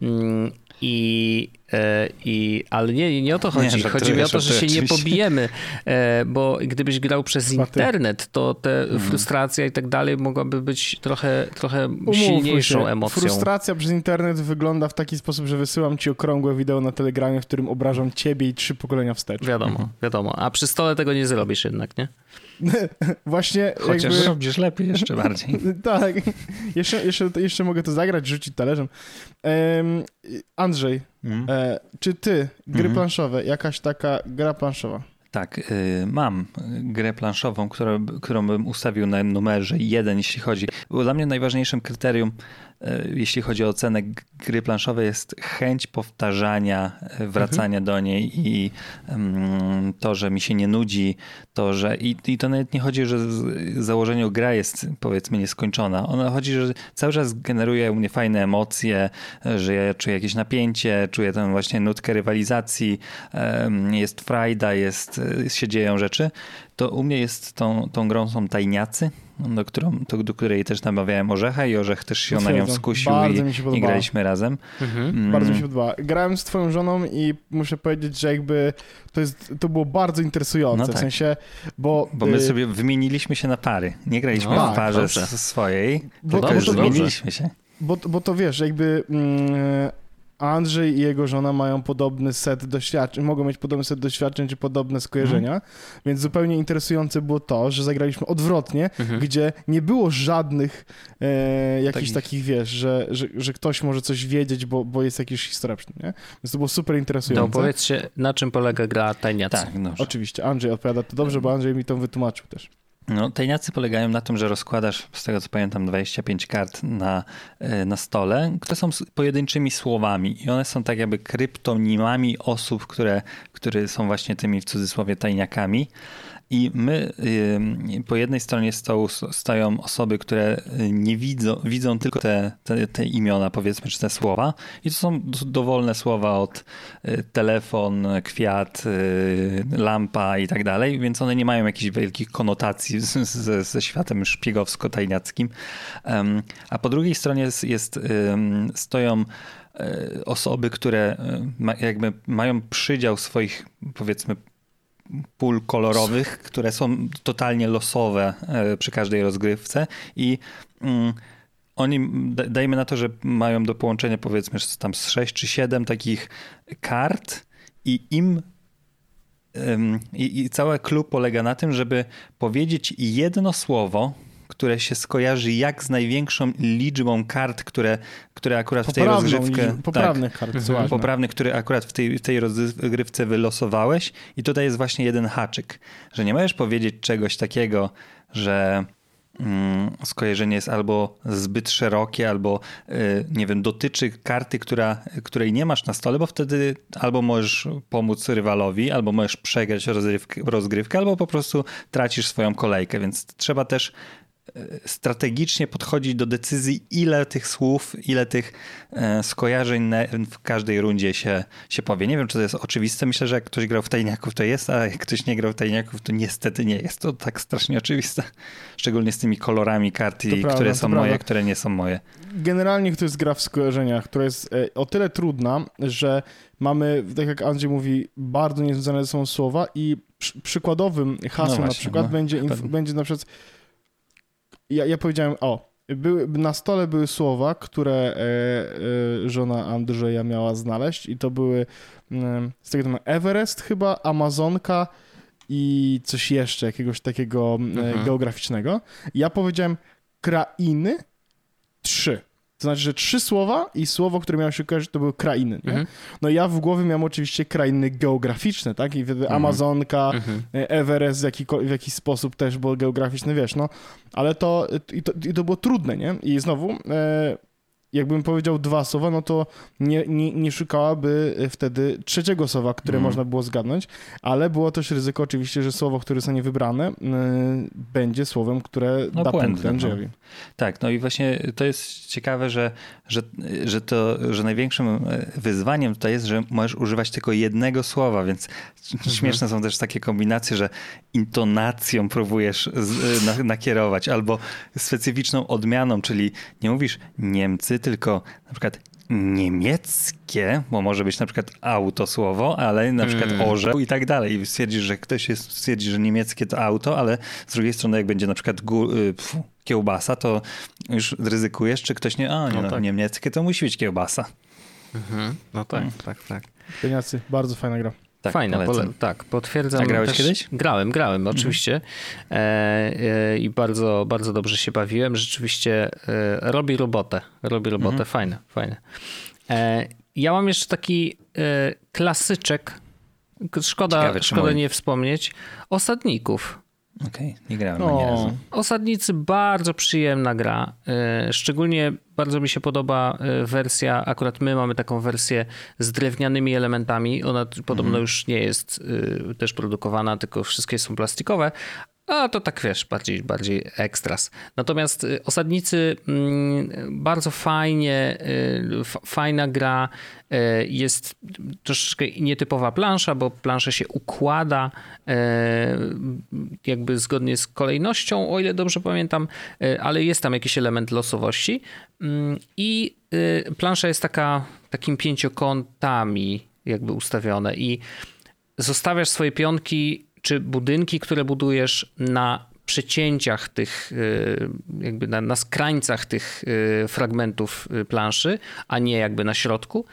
mm, i, e, i ale nie, nie o to chodzi. żartuję, chodzi mi o to, że się nie pobijemy, e, bo gdybyś grał przez internet, to te Mhm. frustracja i tak dalej mogłaby być trochę, trochę Umówmy silniejszą się, emocją. Frustracja przez internet wygląda w taki sposób, że wysyłam ci okrągłe wideo na telegramie, w którym obrażam ciebie i trzy pokolenia wstecz. Wiadomo, wiadomo. A przy stole tego nie zrobisz jednak, nie? Właśnie Chociaż jakby... robisz lepiej jeszcze bardziej. Tak, jeszcze, jeszcze, jeszcze mogę to zagrać, rzucić talerzem. Em, Andrzej, Mm. e, czy ty, gry Mhm. planszowe, jakaś taka gra planszowa? Tak, y, mam grę planszową, którą, którą bym ustawił na numerze jeden, jeśli chodzi. Bo dla mnie najważniejszym kryterium, jeśli chodzi o ocenę g- gry planszowej, jest chęć powtarzania, y, wracania do niej i mm, to, że mi się nie nudzi, to, że. I, i to nawet nie chodzi, że założeniu gra jest powiedzmy nieskończona. Ona chodzi, że cały czas generuje u mnie fajne emocje, że ja czuję jakieś napięcie, czuję tę właśnie nutkę rywalizacji, jest frajda, jest, się dzieją rzeczy, to u mnie jest tą, tą grą są tajniacy, do, którą, to, do której też namawiałem Orzecha i Orzech też się na nią skusił Bardzo i, mi się i graliśmy razem. Mm, Bardzo mi się podoba. Grałem z twoją żoną i muszę powiedzieć, że jakby to, jest, to było bardzo interesujące, No w tak. sensie, bo... Bo my y, sobie wymieniliśmy się na pary. Nie graliśmy No, w parze dobrze. swojej, Bo- tylko dobrze, dobrze. zmieniliśmy się. Bo, bo to wiesz, jakby mm, Andrzej i jego żona mają podobny set doświadczeń, mogą mieć podobny set doświadczeń czy podobne skojarzenia, więc zupełnie interesujące było to, że zagraliśmy odwrotnie, Mhm. gdzie nie było żadnych e, jakichś Takich- takich, wiesz, że, że, że ktoś może coś wiedzieć, bo, bo jest jakiś historia przy tym, nie? Więc to było super No interesujące. powiedzcie, na czym polega gra Tajniacy? Tak, dobrze. Oczywiście, Andrzej odpowiada to dobrze, bo Andrzej mi to wytłumaczył też. No, tajniacy polegają na tym, że rozkładasz, z tego co pamiętam, 25 kart na, e, na stole, które są pojedynczymi słowami i one są tak jakby kryptonimami osób, które, które są właśnie tymi w cudzysłowie tajniakami. I my po jednej stronie stołu stoją osoby, które nie widzą, widzą tylko te, te, te imiona, powiedzmy, czy te słowa. I to są dowolne słowa od telefon, kwiat, lampa i tak dalej, więc one nie mają jakichś wielkich konotacji ze, ze światem szpiegowsko-tajniackim. A po drugiej stronie jest, jest stoją e, osoby, które jakby mają przydział swoich, powiedzmy, pól kolorowych, które są totalnie losowe e, przy każdej rozgrywce i mm, oni, dajmy na to, że mają do połączenia powiedzmy tam z 6 czy 7 takich kart i im i, i cały klub polega na tym, żeby powiedzieć jedno słowo, które się skojarzy jak z największą liczbą kart, które, które akurat w tej rozgrywce... Poprawnych tak, kart, mhm. Poprawnych, które akurat w tej, w tej rozgrywce wylosowałeś. I tutaj jest właśnie jeden haczyk, że nie możesz powiedzieć czegoś takiego, że mm, skojarzenie jest albo zbyt szerokie, albo y, nie wiem, dotyczy karty, która, której nie masz na stole, bo wtedy albo możesz pomóc rywalowi, albo możesz przegrać rozgrywkę, rozgrywkę albo po prostu tracisz swoją kolejkę, więc trzeba też strategicznie podchodzić do decyzji, ile tych słów, ile tych e, skojarzeń w każdej rundzie się, się powie. Nie wiem, czy to jest oczywiste. Myślę, że jak ktoś grał w tajniaków, to jest, a jak ktoś nie grał w tajniaków, to niestety nie jest to tak strasznie oczywiste. Szczególnie z tymi kolorami karty, które prawda, są moje, prawda. które nie są moje. Generalnie to jest gra w skojarzeniach, która jest e, o tyle trudna, że mamy, tak jak Andrzej mówi, bardzo niezwiązane sobą słowa i przy, przykładowym hasłem no właśnie, na przykład no. będzie, będzie na przykład ja, ja powiedziałem, o, były, na stole były słowa, które e, e, żona Andrzeja miała znaleźć i to były e, z tego typu Everest chyba, Amazonka i coś jeszcze, jakiegoś takiego e, mhm. geograficznego. Ja powiedziałem krainy. To znaczy, że trzy słowa i słowo, które miało się kojarzyć, to były krainy. Mhm. No ja w głowie miałem oczywiście krainy geograficzne, tak? I mhm. Amazonka, mhm. Everest w, w jakiś sposób też było geograficzne, wiesz, no. Ale to i, to, i to było trudne, nie? I znowu... E, jakbym powiedział dwa słowa, no to nie, nie, nie szukałaby wtedy trzeciego słowa, które mm. można było zgadnąć, ale było też ryzyko oczywiście, że słowo, które zostanie wybrane, yy, będzie słowem, które no, da punkt Andrzejowi. No. Tak, no i właśnie to jest ciekawe, że, że, że, to, że największym e, wyzwaniem tutaj jest, że możesz używać tylko jednego słowa, więc mhm. śmieszne są też takie kombinacje, że intonacją próbujesz z, na, nakierować albo specyficzną odmianą, czyli nie mówisz Niemcy, tylko na przykład niemieckie, bo może być na przykład auto słowo, ale na przykład mm. orzeł i tak dalej. I stwierdzisz, że ktoś jest, stwierdzi, że niemieckie to auto, ale z drugiej strony jak będzie na przykład y, pfu, kiełbasa, to już ryzykujesz, czy ktoś nie, a nie, no, no tak. niemieckie to musi być kiełbasa. Mhm. No tak, mm. tak, tak. Pieniacy, bardzo fajna gra. Tak, Fajna, pole, tak, potwierdzam. A grałeś też, kiedyś? Grałem, grałem, mhm. oczywiście. E, e, I bardzo, bardzo dobrze się bawiłem. Rzeczywiście e, robi robotę. Robi robotę, mhm. fajne, fajne. E, ja mam jeszcze taki e, klasyczek, szkoda, Ciekawe, szkoda nie wspomnieć, osadników. Okej, okay, nie grałem no, ani razu. Osadnicy bardzo przyjemna gra. E, szczególnie bardzo mi się podoba e, wersja, akurat my mamy taką wersję z drewnianymi elementami. Ona podobno mm. już nie jest e, też produkowana, tylko wszystkie są plastikowe, a to tak wiesz, bardziej, bardziej ekstras. Natomiast y, osadnicy mm, bardzo fajnie, y, fajna gra. Y, jest troszeczkę nietypowa plansza, bo plansza się układa jakby zgodnie z kolejnością, o ile dobrze pamiętam, ale jest tam jakiś element losowości. Mm, I plansza jest taka takim pięciokątami jakby ustawione i zostawiasz swoje pionki czy budynki, które budujesz na przecięciach tych, y, jakby na, na skrańcach tych y, fragmentów y, planszy, a nie jakby na środku.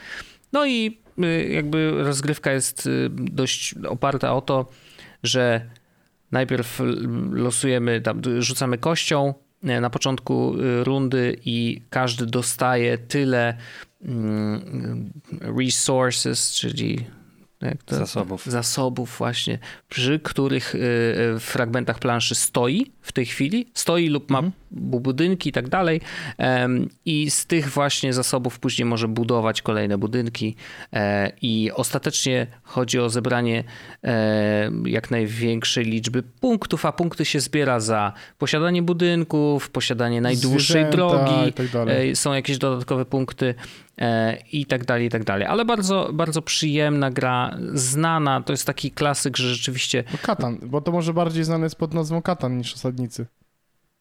No i jakby rozgrywka jest dość oparta o to, że najpierw losujemy, tam, rzucamy kością na początku rundy i każdy dostaje tyle mm, resources, czyli to, zasobów. Zasobów właśnie, przy których y, y, fragmentach planszy stoi w tej chwili, stoi lub ma mhm. Budynki i tak dalej. I z tych właśnie zasobów później może budować kolejne budynki. E, I ostatecznie chodzi o zebranie e, jak największej liczby punktów, a punkty się zbiera za posiadanie budynków, posiadanie najdłuższej Zwierzęta drogi. Tak są jakieś dodatkowe punkty i tak dalej, i tak dalej. Ale bardzo, bardzo przyjemna gra, znana. To jest taki klasyk, że rzeczywiście. No Katan, bo to może bardziej znane jest pod nazwą Katan niż osadnicy.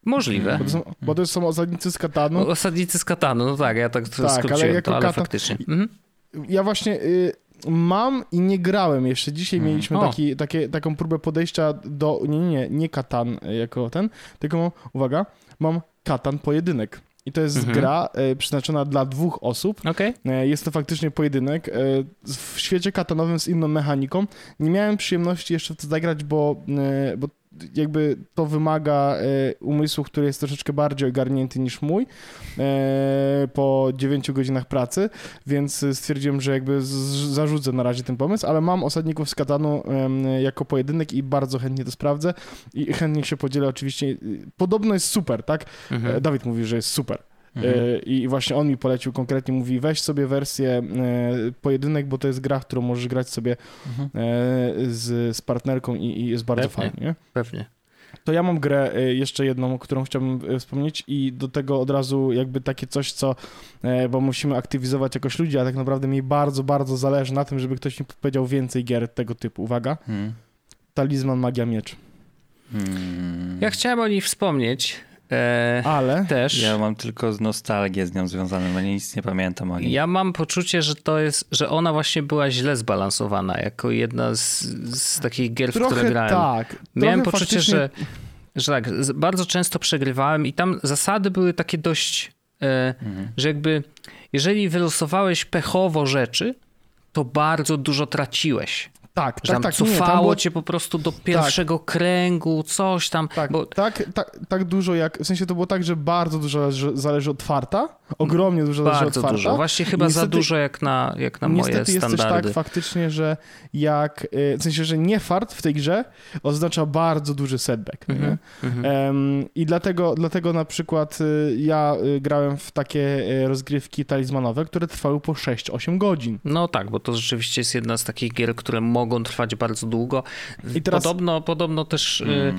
Możliwe. Bo to, są, bo to są osadnicy z Katanu. Osadnicy z Katanu, no tak, ja tak, tak skróciłem ale to, ale Katan... faktycznie. Mhm. Ja właśnie y, mam i nie grałem jeszcze. Dzisiaj hmm. mieliśmy taki, takie, taką próbę podejścia do, nie, nie, nie Katan jako ten, tylko mam, uwaga, mam Katan pojedynek. I to jest mhm. gra e, przeznaczona dla dwóch osób. Okay. E, jest to faktycznie pojedynek. E, w świecie katanowym z inną mechaniką. Nie miałem przyjemności jeszcze w to zagrać, bo, e, bo jakby to wymaga e, umysłu, który jest troszeczkę bardziej ogarnięty niż mój e, po 9 godzinach pracy, więc stwierdziłem, że jakby zarzucę na razie ten pomysł, ale mam osadników z Katanu jako pojedynek i bardzo chętnie to sprawdzę i chętnie się podzielę oczywiście. Podobno jest super, tak? Mhm. Dawid mówi, że jest super. Mhm. E, I właśnie on mi polecił konkretnie, mówi weź sobie wersję e, pojedynek, bo to jest gra, którą możesz grać sobie mhm. E, z, z partnerką i, i jest bardzo Pewnie. fajnie. Pewnie. To ja mam grę jeszcze jedną, którą chciałbym wspomnieć i do tego od razu jakby takie coś, co, bo musimy aktywizować jakoś ludzi, a tak naprawdę mi bardzo, bardzo zależy na tym, żeby ktoś mi powiedział więcej gier tego typu. Uwaga. Hmm. Talizman Magia Miecz. Hmm. Ja chciałem o niej wspomnieć, E, Ale też. Ja mam tylko nostalgię z nią związaną, bo nic nie pamiętam o niej. Ja mam poczucie, że to jest, że ona właśnie była źle zbalansowana, jako jedna z, z takich gier, trochę w które grałem. Tak. Miałem poczucie, faktycznie... że, że tak, bardzo często przegrywałem i tam zasady były takie dość, e, mhm. że jakby jeżeli wylosowałeś pechowo rzeczy, to bardzo dużo traciłeś. Tak, że tak, tak. Cofało było... cię po prostu do pierwszego tak. kręgu, coś tam. Tak, bo... tak, tak, tak dużo jak, w sensie to było tak, że bardzo dużo zależy od farta, ogromnie dużo zależy bardzo od farta. dużo, właśnie chyba niestety, za dużo jak na, jak na moje standardy. Niestety jest też tak faktycznie, że jak, y, w sensie, że nie fart w tej grze oznacza bardzo duży setback. Mm -hmm. um, I dlatego, dlatego na przykład y, ja y, grałem w takie rozgrywki talizmanowe, które trwały po 6-8 godzin. No tak, bo to rzeczywiście jest jedna z takich gier, które mogą trwać bardzo długo. Teraz... podobno, podobno też mm.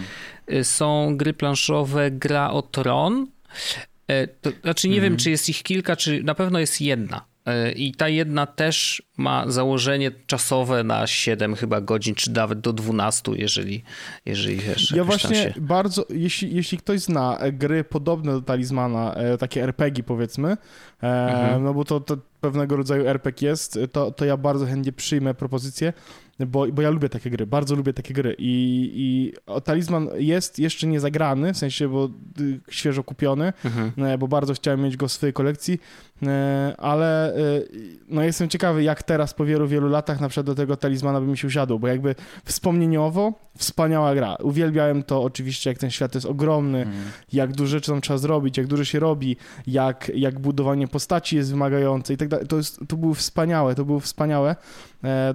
y, są gry planszowe Gra o Tron. Y, to, znaczy nie mm. wiem, mhm. czy jest ich kilka, czy na pewno jest jedna. Y, I ta jedna też ma założenie czasowe na 7 chyba godzin, czy nawet do 12, jeżeli, jeżeli wiesz. Ja właśnie się... bardzo, jeśli, jeśli ktoś zna gry podobne do Talizmana, e, takie RPG powiedzmy, e, mhm. no bo to, to pewnego rodzaju RPG jest, to, to ja bardzo chętnie przyjmę propozycję bo, bo ja lubię takie gry, bardzo lubię takie gry i, i Talizman jest jeszcze nie zagrany, w sensie, bo y, świeżo kupiony, mhm. E, bo bardzo chciałem mieć go w swojej kolekcji, ale e, no jestem ciekawy, jak teraz po wielu, wielu latach na przykład do tego Talizmana by mi się usiadł, bo jakby wspomnieniowo wspaniała gra. Uwielbiałem to oczywiście, jak ten świat jest ogromny, mhm. jak dużo rzeczy tam trzeba zrobić, jak dużo się robi, jak, jak budowanie postaci jest wymagające i tak dalej. To, jest, to było wspaniałe, to było wspaniałe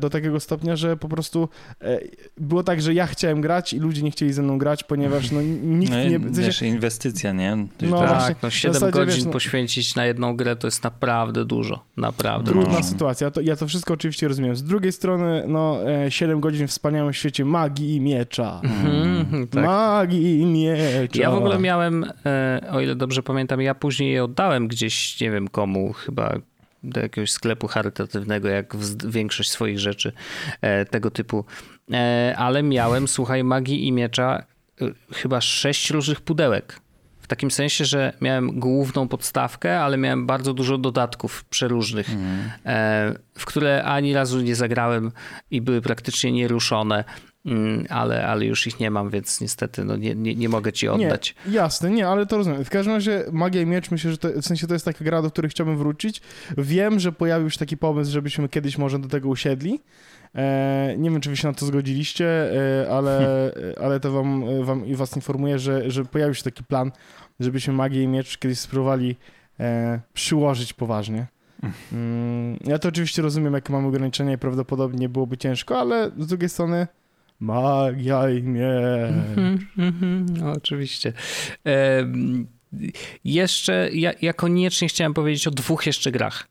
do takiego stopnia, że po prostu e, było tak, że ja chciałem grać i ludzie nie chcieli ze mną grać, ponieważ no, nikt no, nie... Wiesz, inwestycja, nie? No, tak, właśnie, no 7 zasadzie, godzin wiesz, no, poświęcić na jedną grę to jest naprawdę dużo, naprawdę Trudna dużo. sytuacja, to, ja to wszystko oczywiście rozumiem. Z drugiej strony, no 7 e, godzin w wspaniałym świecie magii i miecza. Mm, tak. Magii i miecza. Ja w ogóle miałem, e, o ile dobrze pamiętam, ja później je oddałem gdzieś, nie wiem komu, chyba do jakiegoś sklepu charytatywnego, jak większość swoich rzeczy e, tego typu. Ale miałem, słuchaj, magii i miecza chyba sześć różnych pudełek. W takim sensie, że miałem główną podstawkę, ale miałem bardzo dużo dodatków przeróżnych, mm. w które ani razu nie zagrałem i były praktycznie nieruszone. Mm, ale, ale już ich nie mam, więc niestety no nie, nie, nie mogę ci oddać. Nie, jasne, nie, ale to rozumiem. W każdym razie Magia i Miecz, myślę, że to, w sensie to jest taka gra, do której chciałbym wrócić. Wiem, że pojawił się taki pomysł, żebyśmy kiedyś może do tego usiedli. E, nie wiem, czy wy się na to zgodziliście, e, ale, ale to wam, wam i was informuję, że, że pojawił się taki plan, żebyśmy Magię i Miecz kiedyś spróbowali e, przyłożyć poważnie. Mm, ja to oczywiście rozumiem, jakie mamy ograniczenia i prawdopodobnie byłoby ciężko, ale z drugiej strony Magia i miecz. Mm -hmm, mm -hmm, no, oczywiście. E, jeszcze, ja, ja koniecznie chciałem powiedzieć o dwóch jeszcze grach.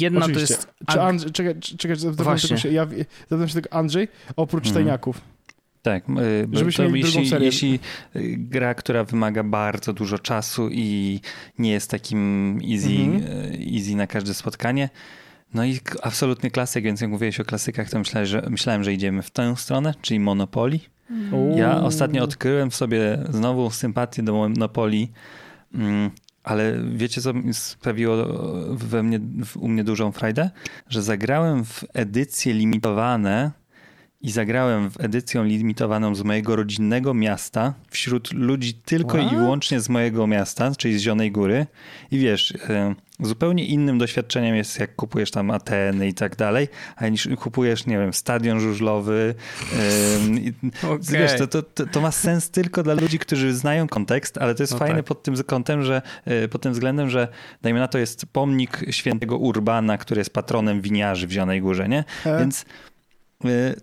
Jedna Oczywiście. to jest... Czy Andrzej, czekaj, czekaj, zapytam Właśnie. się, ja zapytam się tylko Andrzej, oprócz Mhm. tajniaków. Tak, y, bo Żebyśmy to mieli drugą jeśli, serię. jeśli y, gra, która wymaga bardzo dużo czasu i nie jest takim easy, Mhm. y, easy na każde spotkanie, no i absolutny klasyk, więc jak mówiłeś o klasykach, to myślałem, że, myślałem, że idziemy w tę stronę, czyli Monopoly. Ja Uuu. ostatnio odkryłem w sobie znowu sympatię do Monopoly, mm, ale wiecie co sprawiło we mnie, u mnie dużą frajdę? Że zagrałem w edycje limitowane i zagrałem w edycję limitowaną z mojego rodzinnego miasta wśród ludzi tylko i What? wyłącznie z mojego miasta, czyli z Zielonej Góry. I wiesz, zupełnie innym doświadczeniem jest jak kupujesz tam Ateny i tak dalej, a niż kupujesz, nie wiem, stadion żużlowy. i- Okej. Wiesz, to, to, to, ma sens tylko dla ludzi, którzy znają kontekst, ale to jest No fajne tak. pod tym kątem, że e, pod tym względem, że dajmy na to jest pomnik świętego Urbana, który jest patronem winiarzy w Zielonej Górze, nie? E? Więc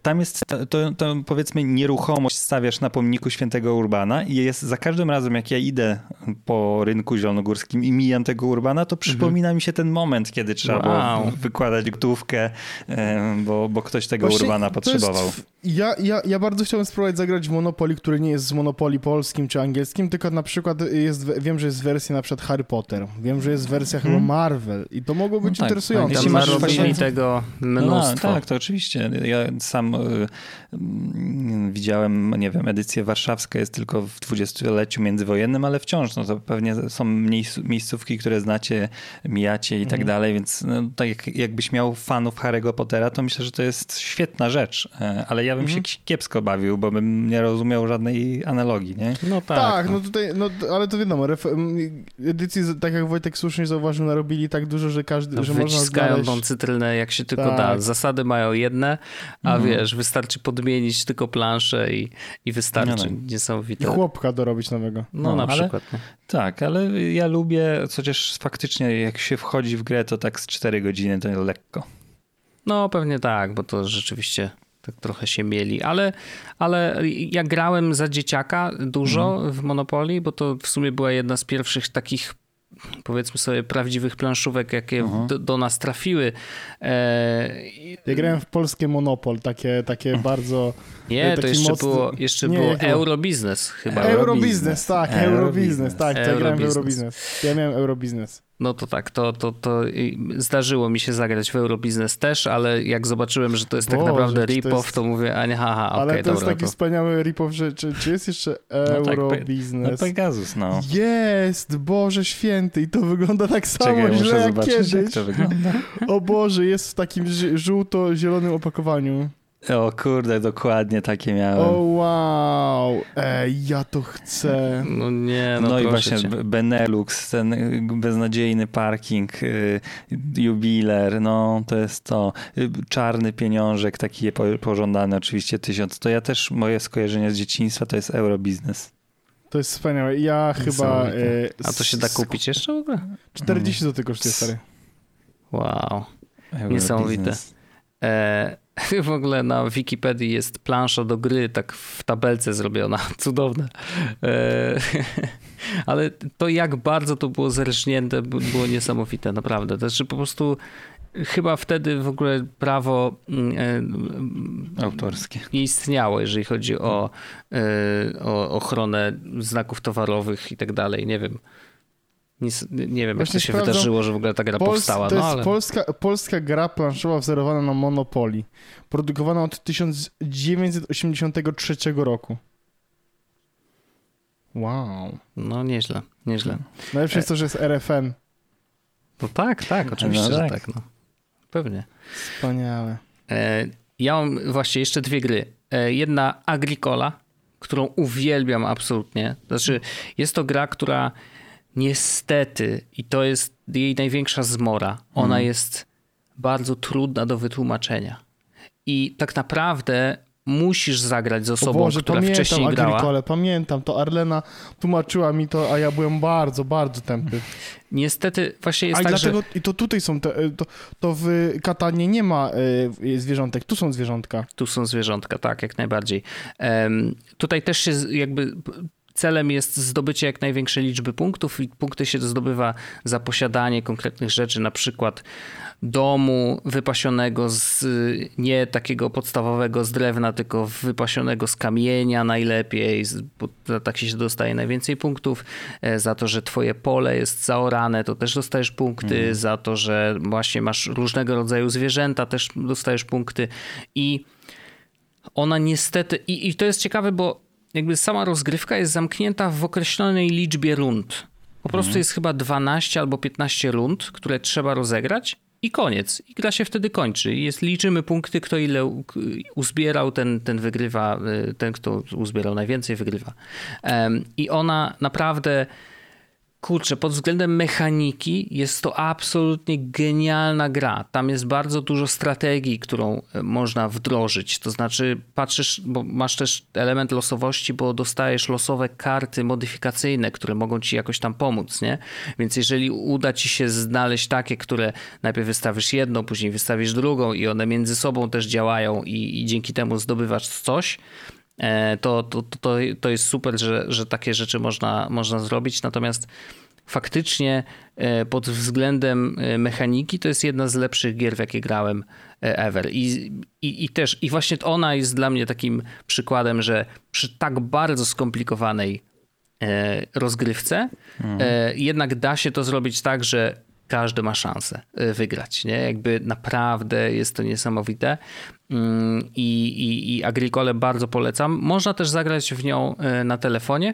tam jest to, to, to powiedzmy nieruchomość stawiasz na pomniku świętego Urbana i jest za każdym razem jak ja idę po rynku zielonogórskim i mijam tego Urbana, to przypomina mi się ten moment, kiedy trzeba było Mhm. Wow. wykładać gotówkę, e, bo, bo ktoś tego Właśnie Urbana potrzebował. Jest, ja, ja, ja bardzo chciałem spróbować zagrać w Monopoly, który nie jest z Monopoly polskim czy angielskim, tylko na przykład jest, wiem, że jest wersja na przykład Harry Potter, wiem, że jest wersja chyba Hmm. Marvel i to mogło być No tak, interesujące. jeśli masz właśnie- tego No, mnóstwo. tak, to oczywiście. Ja sam y, mm, widziałem, nie wiem, edycja warszawska jest tylko w dwudziestoleciu międzywojennym, ale wciąż no to pewnie są miejsc- miejscówki, które znacie, mijacie i tak Mhm. dalej, więc no, tak jak, jakbyś miał fanów Harry'ego Pottera, to myślę, że to jest świetna rzecz, E, ale ja bym Mhm. się kiepsko bawił, bo bym nie rozumiał żadnej analogii, nie? No tak. Tak, no tutaj, no ale to wiadomo, edycji, tak jak Wojtek słusznie zauważył, narobili tak dużo, że każdy, No, że można wyciskają znaleźć... tą cytrynę jak się tylko Tak. da. Zasady mają jedne, a Mhm. wiesz, wystarczy podmienić tylko planszę i, i wystarczy. No, no. I Niesamowite. chłopka dorobić nowego. No, No, na ale- przykład. nie? Tak, ale ja lubię, chociaż faktycznie jak się wchodzi w grę, to tak z 4 godziny to lekko. No pewnie tak, bo to rzeczywiście tak trochę się mieli, ale, ale ja grałem za dzieciaka dużo Mhm. w Monopoly, bo to w sumie była jedna z pierwszych takich powiedzmy sobie prawdziwych planszówek, jakie Mhm. do, do nas trafiły. E, i- Ja grałem w polskie Monopol, takie, takie bardzo... nie, to taki jeszcze mocny- było, jeszcze Nie, było? Eurobiznes chyba. Eurobiznes. Tak, Eurobiznes. Tak, to ja grałem w. Eurobiznes. Ja miałem Eurobiznes. No to tak, to, to, to zdarzyło mi się zagrać w Eurobiznes też, ale jak zobaczyłem, że to jest tak Boże, naprawdę czy to rip-off, jest- to mówię, a nie, haha, okej, Ale to jest dobra. taki to... wspaniały rip-off, że czy, czy jest jeszcze tak, pe- No Eurobiznes? Pegasus, no. Jest, Boże święty, i to wygląda tak samo Czekaj, źle muszę jak zobaczyć, jak kiedyś. to wygląda. O Boże, jest w takim żółto-zielonym opakowaniu. O kurde, dokładnie takie miałem. O wow, ej, ja to chcę. No nie, no, No, i właśnie cię. Benelux, ten y, beznadziejny parking, y, jubiler, no to jest to. Y, Czarny pieniążek, taki po- pożądany oczywiście tysiąc. To ja też, moje skojarzenie z dzieciństwa to jest Eurobiznes. To jest wspaniałe. Ja chyba... E, A to się da kupić jeszcze w ogóle? 40 zł kosztuje, stary. Wow. Eurobiznes. Niesamowite. E, w ogóle na Wikipedii jest plansza do gry, tak w tabelce zrobiona. Cudowne. E, ale to jak bardzo to było zerżnięte, było niesamowite, naprawdę. To znaczy po prostu chyba wtedy w ogóle prawo mm, e, mm, Autorskie. nie istniało, jeżeli chodzi o, e, o ochronę znaków towarowych i tak dalej. Nie wiem. Nic, nie wiem, Właśnie jak to się sprawdzam. wydarzyło, że w ogóle ta gra Pols- powstała. to No, jest ale... polska, polska gra planszowa wzorowana na Monopoly. Produkowana od 1983 roku. Wow. no nieźle, nieźle. Najlepsze jest to, że jest RFN. No tak, tak, oczywiście, No że tak. tak. No. Pewnie. Wspaniałe. E, ja mam właśnie jeszcze dwie gry. E, jedna Agricola, którą uwielbiam absolutnie. Znaczy, jest to gra, która niestety, i to jest jej największa zmora, ona Mhm. jest bardzo trudna do wytłumaczenia. I tak naprawdę musisz zagrać z osobą, Boże, która pamiętam wcześniej grała. Agricole, pamiętam. To Arlena tłumaczyła mi to, a ja byłem bardzo, bardzo tępy. Niestety właśnie jest A tak, dlatego, że... i to tutaj są, te, to, to w Katanie nie ma y, zwierzątek, tu są zwierzątka. Tu są zwierzątka, tak, jak najbardziej. Em, tutaj też się jakby celem jest zdobycie jak największej liczby punktów i punkty się zdobywa za posiadanie konkretnych rzeczy, na przykład domu wypasionego z nie takiego podstawowego z drewna, tylko wypasionego z kamienia najlepiej, bo tak się dostaje najwięcej punktów. E, za to, że twoje pole jest zaorane, to też dostajesz punkty. Mhm. Za to, że właśnie masz różnego rodzaju zwierzęta, też dostajesz punkty. I ona niestety, i, i to jest ciekawe, bo jakby sama rozgrywka jest zamknięta w określonej liczbie rund. Po prostu mhm. jest chyba 12 albo 15 rund, które trzeba rozegrać i koniec. I gra się wtedy kończy. Jest, liczymy punkty, kto ile uzbierał, ten, ten wygrywa, y, ten kto uzbierał najwięcej wygrywa. I ona naprawdę Kurczę, pod względem mechaniki jest to absolutnie genialna gra. Tam jest bardzo dużo strategii, którą e, można wdrożyć. To znaczy, patrzysz, bo masz też element losowości, bo dostajesz losowe karty modyfikacyjne, które mogą ci jakoś tam pomóc, nie? Więc jeżeli uda ci się znaleźć takie, które najpierw wystawisz jedną, później wystawisz drugą i one między sobą też działają i, i dzięki temu zdobywasz coś, to, to, to, to jest super, że, że takie rzeczy można, można zrobić. Natomiast faktycznie e, pod względem e, mechaniki to jest jedna z lepszych gier, w jakie grałem ever. I, i, I też, i właśnie ona jest dla mnie takim przykładem, że przy tak bardzo skomplikowanej rozgrywce mhm. jednak da się to zrobić tak, że każdy ma szansę wygrać. Nie? Jakby naprawdę jest to niesamowite. Mm, i, i, i Agricole bardzo polecam. Można też zagrać w nią e, na telefonie.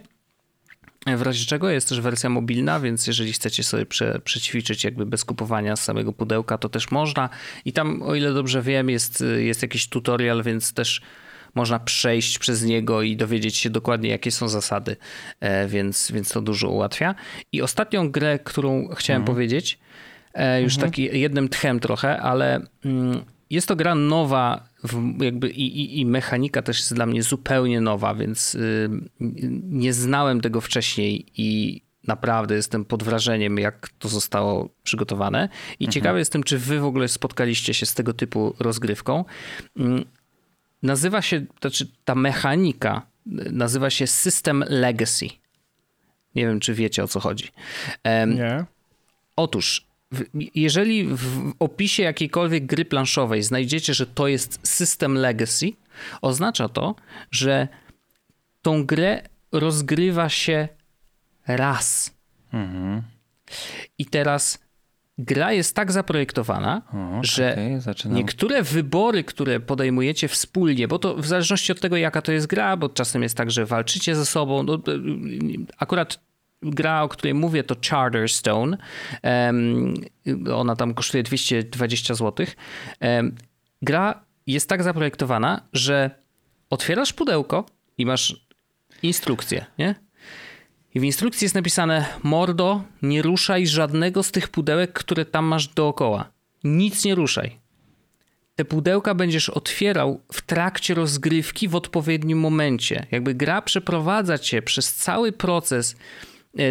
W razie czego jest też wersja mobilna, więc jeżeli chcecie sobie prze, przećwiczyć jakby bez kupowania samego pudełka, to też można. I tam, o ile dobrze wiem, jest, jest jakiś tutorial, więc też można przejść przez niego i dowiedzieć się dokładnie, jakie są zasady, e, więc, więc to dużo ułatwia. I ostatnią grę, którą chciałem mhm. powiedzieć, e, już mhm. taki jednym tchem trochę, ale mm, jest to gra nowa, jakby i, i, i, mechanika też jest dla mnie zupełnie nowa, więc y, nie znałem tego wcześniej i naprawdę jestem pod wrażeniem, jak to zostało przygotowane. I mhm. ciekawy jestem, czy wy w ogóle spotkaliście się z tego typu rozgrywką. Mm, nazywa się, znaczy ta mechanika nazywa się System Legacy. Nie wiem, czy wiecie o co chodzi. Nie. Otóż jeżeli w opisie jakiejkolwiek gry planszowej znajdziecie, że to jest system legacy, oznacza to, że tą grę rozgrywa się raz. Mhm. I teraz gra jest tak zaprojektowana, o, że okay, niektóre wybory, które podejmujecie wspólnie, bo to w zależności od tego, jaka to jest gra, bo czasem jest tak, że walczycie ze sobą. No, akurat gra, o której mówię, to Charterstone. Ona tam kosztuje 220 zł. Gra jest tak zaprojektowana, że otwierasz pudełko i masz instrukcję, nie? I w instrukcji jest napisane: Mordo, nie ruszaj żadnego z tych pudełek, które tam masz dookoła. Nic nie ruszaj. Te pudełka będziesz otwierał w trakcie rozgrywki w odpowiednim momencie. Jakby gra przeprowadza cię przez cały proces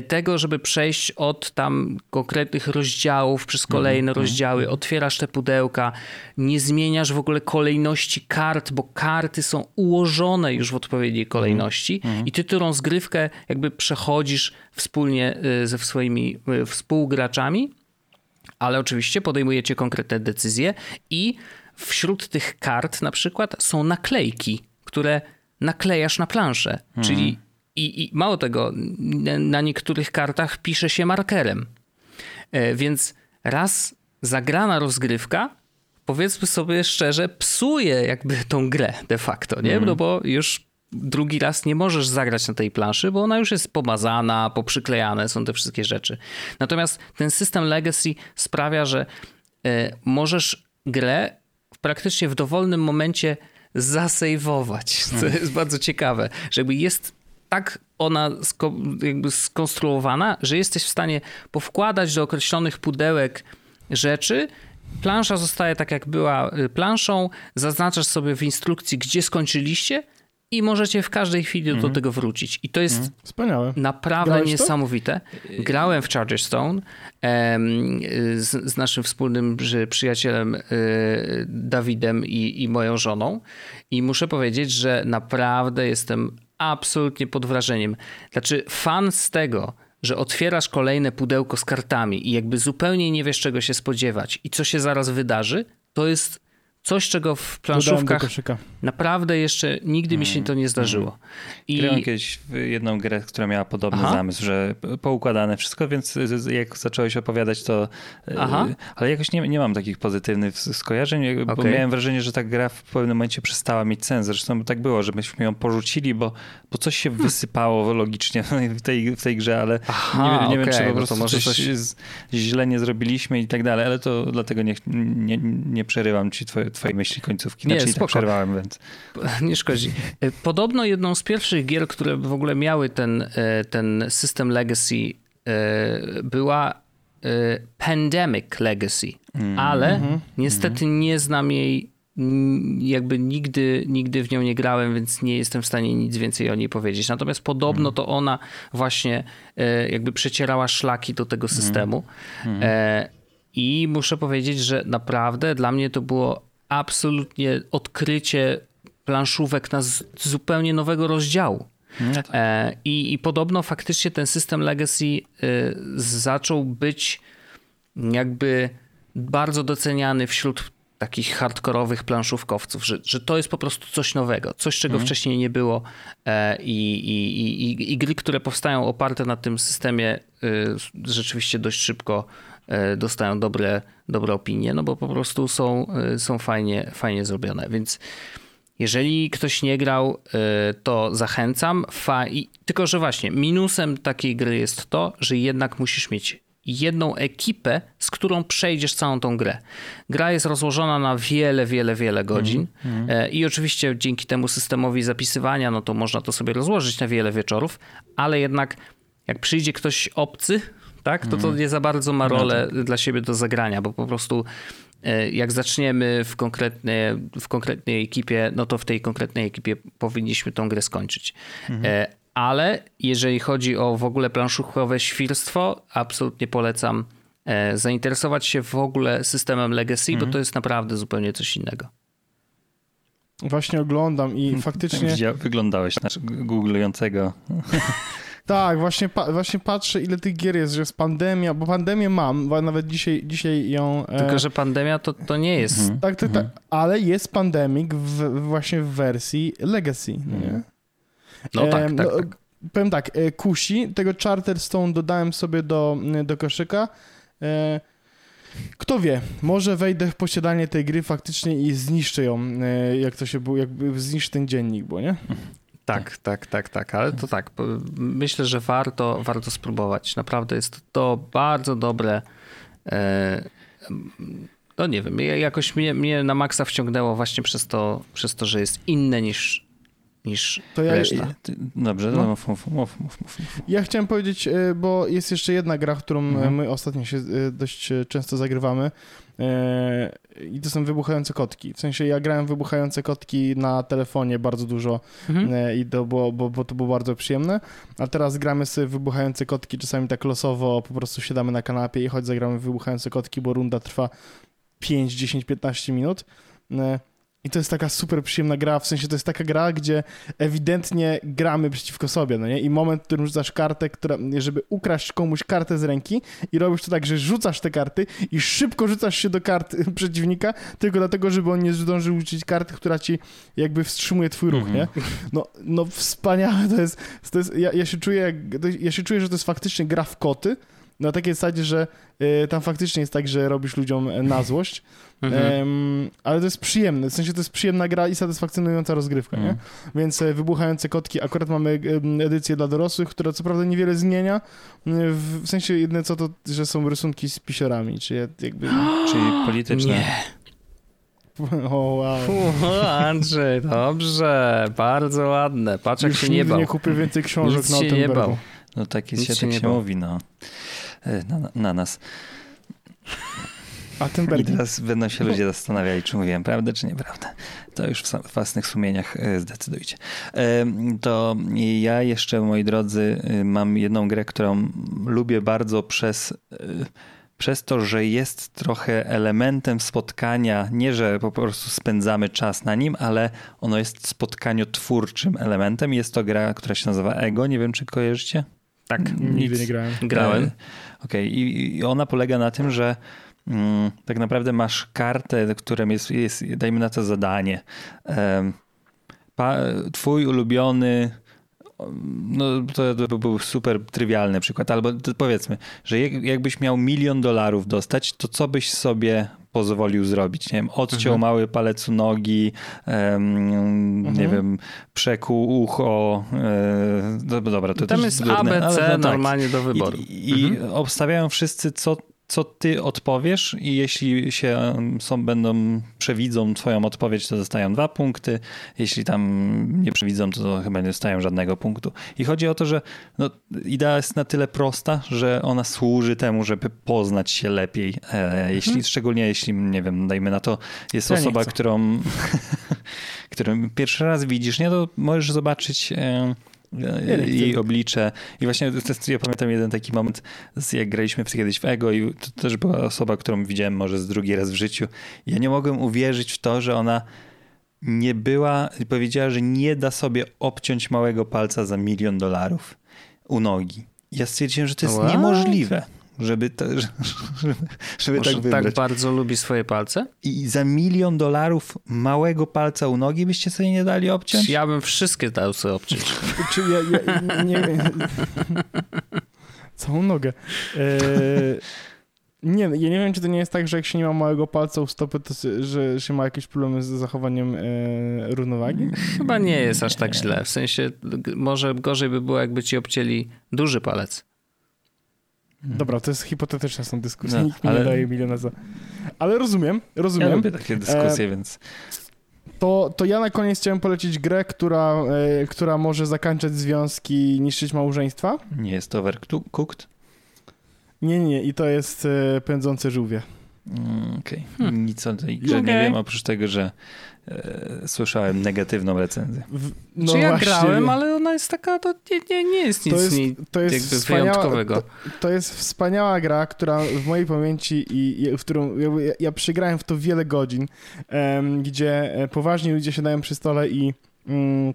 tego, żeby przejść od tam konkretnych rozdziałów przez kolejne -hmm. rozdziały, otwierasz te pudełka, nie zmieniasz w ogóle kolejności kart, bo karty są ułożone już w odpowiedniej kolejności mm -hmm. i ty tę rozgrywkę jakby przechodzisz wspólnie e, ze swoimi e, współgraczami, ale oczywiście podejmujecie konkretne decyzje i wśród tych kart na przykład są naklejki, które naklejasz na planszę, -hmm. czyli i, I, mało tego, na niektórych kartach pisze się markerem. E, więc raz zagrana rozgrywka, powiedzmy sobie szczerze, psuje jakby tą grę de facto, nie? Mm. No bo już drugi raz nie możesz zagrać na tej planszy, bo ona już jest pomazana, poprzyklejane są te wszystkie rzeczy. Natomiast ten system Legacy sprawia, że e, możesz grę praktycznie w dowolnym momencie zasejwować, co mm. jest bardzo ciekawe, że jakby jest tak ona sko jakby skonstruowana, że jesteś w stanie powkładać do określonych pudełek rzeczy. Plansza zostaje tak, jak była y, planszą. Zaznaczasz sobie w instrukcji, gdzie skończyliście, i możecie w każdej chwili mm. do mhm. tego wrócić. I to jest mm. Wspaniałe. naprawdę Grałeś niesamowite. To? Grałem w Charterstone z, z, naszym wspólnym przyjacielem y, Dawidem i, i moją żoną i muszę powiedzieć, że naprawdę jestem absolutnie pod wrażeniem. Znaczy, fan z tego, że otwierasz kolejne pudełko z kartami i jakby zupełnie nie wiesz, czego się spodziewać i co się zaraz wydarzy, to jest coś, czego w planszówkach naprawdę jeszcze nigdy mi się to nie zdarzyło. I... Grałem kiedyś jedną grę, która miała podobny Aha. zamysł, że poukładane wszystko, więc jak zacząłeś opowiadać to... E, Aha. Ale jakoś nie, nie mam takich pozytywnych skojarzeń, okay. bo miałem wrażenie, że ta gra w pewnym momencie przestała mieć sens. Zresztą tak było, że myśmy ją porzucili, bo, bo coś się hmm. wysypało logicznie w tej, w tej grze, ale Aha, nie, nie okay. wiem, czy po prostu może coś, coś źle nie zrobiliśmy i tak dalej, ale to dlatego nie, nie, nie przerywam ci twoje, twojej myśli końcówki. Nie, znaczy. Tak przerwałem, więc... Nie szkodzi. E, podobno jedną z pierwszych gier, które w ogóle miały ten, e, ten system legacy e, była Pandemic Legacy, mm. ale mm -hmm. niestety mm. nie znam jej jakby nigdy, nigdy w nią nie grałem, więc nie jestem w stanie nic więcej o niej powiedzieć. Natomiast podobno to ona właśnie jakby przecierała szlaki do tego systemu. I muszę powiedzieć, że naprawdę dla mnie to było absolutnie odkrycie planszówek na zupełnie nowego rozdziału. No tak. E, I, I podobno faktycznie ten system Legacy e, zaczął być jakby bardzo doceniany wśród takich hardkorowych planszówkowców, że, że to jest po prostu coś nowego, coś czego mhm. wcześniej nie było e, i, i, i, i, gry, które powstają oparte na tym systemie rzeczywiście dość szybko dostają dobre, dobre opinie, no bo po prostu są, e, są fajnie, fajnie zrobione. Więc jeżeli ktoś nie grał, e, to zachęcam. Fa Tylko, że właśnie minusem takiej gry jest to, że jednak musisz mieć jedną ekipę, z którą przejdziesz całą tą grę. Gra jest rozłożona na wiele, wiele, wiele godzin mm, mm. i oczywiście dzięki temu systemowi zapisywania, no to można to sobie rozłożyć na wiele wieczorów, ale jednak jak przyjdzie ktoś obcy, tak? To to mhm. nie za bardzo ma no rolę no tak. dla siebie do zagrania, bo po prostu e, jak zaczniemy w, konkretnie, w konkretnej ekipie, no to w tej konkretnej ekipie powinniśmy tą grę skończyć. Mhm. E, ale jeżeli chodzi o w ogóle planszówkowe świrstwo, absolutnie polecam e, zainteresować się w ogóle systemem Legacy, mhm. bo to jest naprawdę zupełnie coś innego. Właśnie oglądam i faktycznie... Wyglądałeś na googlującego. Tak, właśnie, pa, właśnie patrzę, ile tych gier jest, że jest pandemia, bo pandemię mam, bo nawet dzisiaj, dzisiaj ją... E... Tylko, że pandemia to, to nie jest... Mhm. Tak, tak, mhm. tak, ale jest pandemic w, właśnie w wersji Legacy, no nie? No tak, tak, no, tak. Powiem tak, e, kusi, tego Charterstone dodałem sobie do, do koszyka. E, kto wie, może wejdę w posiadanie tej gry faktycznie i zniszczę ją, e, jak to się było, jakby zniszczę ten dziennik, bo nie? Tak, tak, tak, tak, ale to tak, myślę, że warto, warto spróbować. Naprawdę jest to bardzo dobre. E, no nie wiem, jakoś mnie, mnie na maksa wciągnęło właśnie przez to, przez to, że jest inne niż, niż to ja, reszta. Dobrze, no. mów, mów, mów, mów, mów. Ja chciałem powiedzieć, e, bo jest jeszcze jedna gra, którą mhm. my ostatnio się e, dość często zagrywamy. I to są wybuchające kotki. W sensie ja grałem wybuchające kotki na telefonie bardzo dużo mhm. i to było, bo, bo to było bardzo przyjemne. A teraz gramy sobie wybuchające kotki, czasami tak losowo po prostu siadamy na kanapie i choć zagramy wybuchające kotki, bo runda trwa 5, 10, 15 minut. I to jest taka super przyjemna gra, w sensie to jest taka gra, gdzie ewidentnie gramy przeciwko sobie, no nie? I moment, w którym rzucasz kartę, która, żeby ukraść komuś kartę z ręki i robisz to tak, że rzucasz te karty i szybko rzucasz się do kart przeciwnika, tylko dlatego, żeby on nie zdążył rzucić karty, która ci jakby wstrzymuje twój ruch, nie? Mhm. No, no wspaniałe to jest, to jest ja, ja się czuję, ja się czuję, że to jest faktycznie gra w koty, na takiej zasadzie, że y, tam faktycznie jest tak, że robisz ludziom e, na złość, mhm. ale to jest przyjemne, w sensie to jest przyjemna gra i satysfakcjonująca rozgrywka, mhm. nie? Więc e, Wybuchające Kotki, akurat mamy edycję dla dorosłych, która co prawda niewiele zmienia, w, w sensie jedne co to, że są rysunki z pisiorami, czy jakby... Czyli polityczne. Nie. O, wow. Andrzej, dobrze, bardzo ładne. Patrz jak Już się nie bał. nie kupię więcej książek Nic na się nie bał. No tak jest, się, tak się mówi, no. E, na, na nas. A tym I teraz będą się ludzie zastanawiali, czy mówiłem prawdę, czy nieprawdę. To już w własnych sumieniach e, zdecydujcie. E, to ja jeszcze, moi drodzy, mam jedną grę, którą lubię bardzo przez przez to, że jest trochę elementem spotkania, nie że po prostu spędzamy czas na nim, ale ono jest spotkaniotwórczym elementem. Jest to gra, która się nazywa Ego, nie wiem czy kojarzycie? Tak. Nigdy nie grałem. Grałem. E, Okej, okay. i ona polega na tym, że mm, tak naprawdę masz kartę, którą jest, jest, dajmy na to zadanie. Um, pa, twój ulubiony no to, to był super trywialny przykład, albo powiedzmy, że jakbyś miał milion dolarów dostać, to co byś sobie pozwolił zrobić? Nie wiem, odciął mhm. mały palec u nogi, um, mhm. nie wiem, przekuł ucho. E, dobra, to Tam też jest ABC ale, no, tak. normalnie do wyboru. I, i mhm. obstawiają wszyscy, co co ty odpowiesz i jeśli się są, będą, przewidzą twoją odpowiedź, to dostają dwa punkty. Jeśli tam nie przewidzą, to chyba nie dostają żadnego punktu. I chodzi o to, że no, idea jest na tyle prosta, że ona służy temu, żeby poznać się lepiej. E, jeśli, hmm. Szczególnie jeśli, nie wiem, dajmy na to, jest ja osoba, którą, którą pierwszy raz widzisz, nie, to możesz zobaczyć... E, jej oblicze. I właśnie ja pamiętam jeden taki moment, jak graliśmy kiedyś w Ego i to też była osoba, którą widziałem może z drugi raz w życiu. Ja nie mogłem uwierzyć w to, że ona nie była, powiedziała, że nie da sobie obciąć małego palca za milion dolarów u nogi. Ja stwierdziłem, że to jest What? niemożliwe żeby, to, żeby, żeby tak wybrać. tak bardzo lubi swoje palce? I za milion dolarów małego palca u nogi byście sobie nie dali obciąć? Ja bym wszystkie dał sobie obciąć. Czy ja, ja nie wiem. Całą nogę. Eee, nie, ja nie wiem, czy to nie jest tak, że jak się nie ma małego palca u stopy, to że się ma jakieś problemy z zachowaniem e, równowagi? Chyba nie jest aż tak źle. W sensie może gorzej by było, jakby ci obcięli duży palec. Mhm. Dobra, to jest hipotetyczna są dyskusje, no, nikt ale... nie daje miliona za... Ale rozumiem, rozumiem. Ja lubię takie dyskusje, e... więc... To, to ja na koniec chciałem polecić grę, która, e, która może zakończyć związki, niszczyć małżeństwa. Nie jest to Overcooked? Nie, nie, i to jest e, Pędzące żółwie. Mm, Okej, okay. hmm. nic o tej grze okay. nie wiem, oprócz tego, że słyszałem negatywną recenzję. W, no Czy ja właśnie, grałem, ale ona jest taka, to nie, nie, nie jest nic to jest, to jest jakby wyjątkowego. To, to, jest wspaniała gra, która w mojej pamięci i, i w którą ja, ja przygrałem w to wiele godzin, um, gdzie e, poważni ludzie siadają przy stole i um,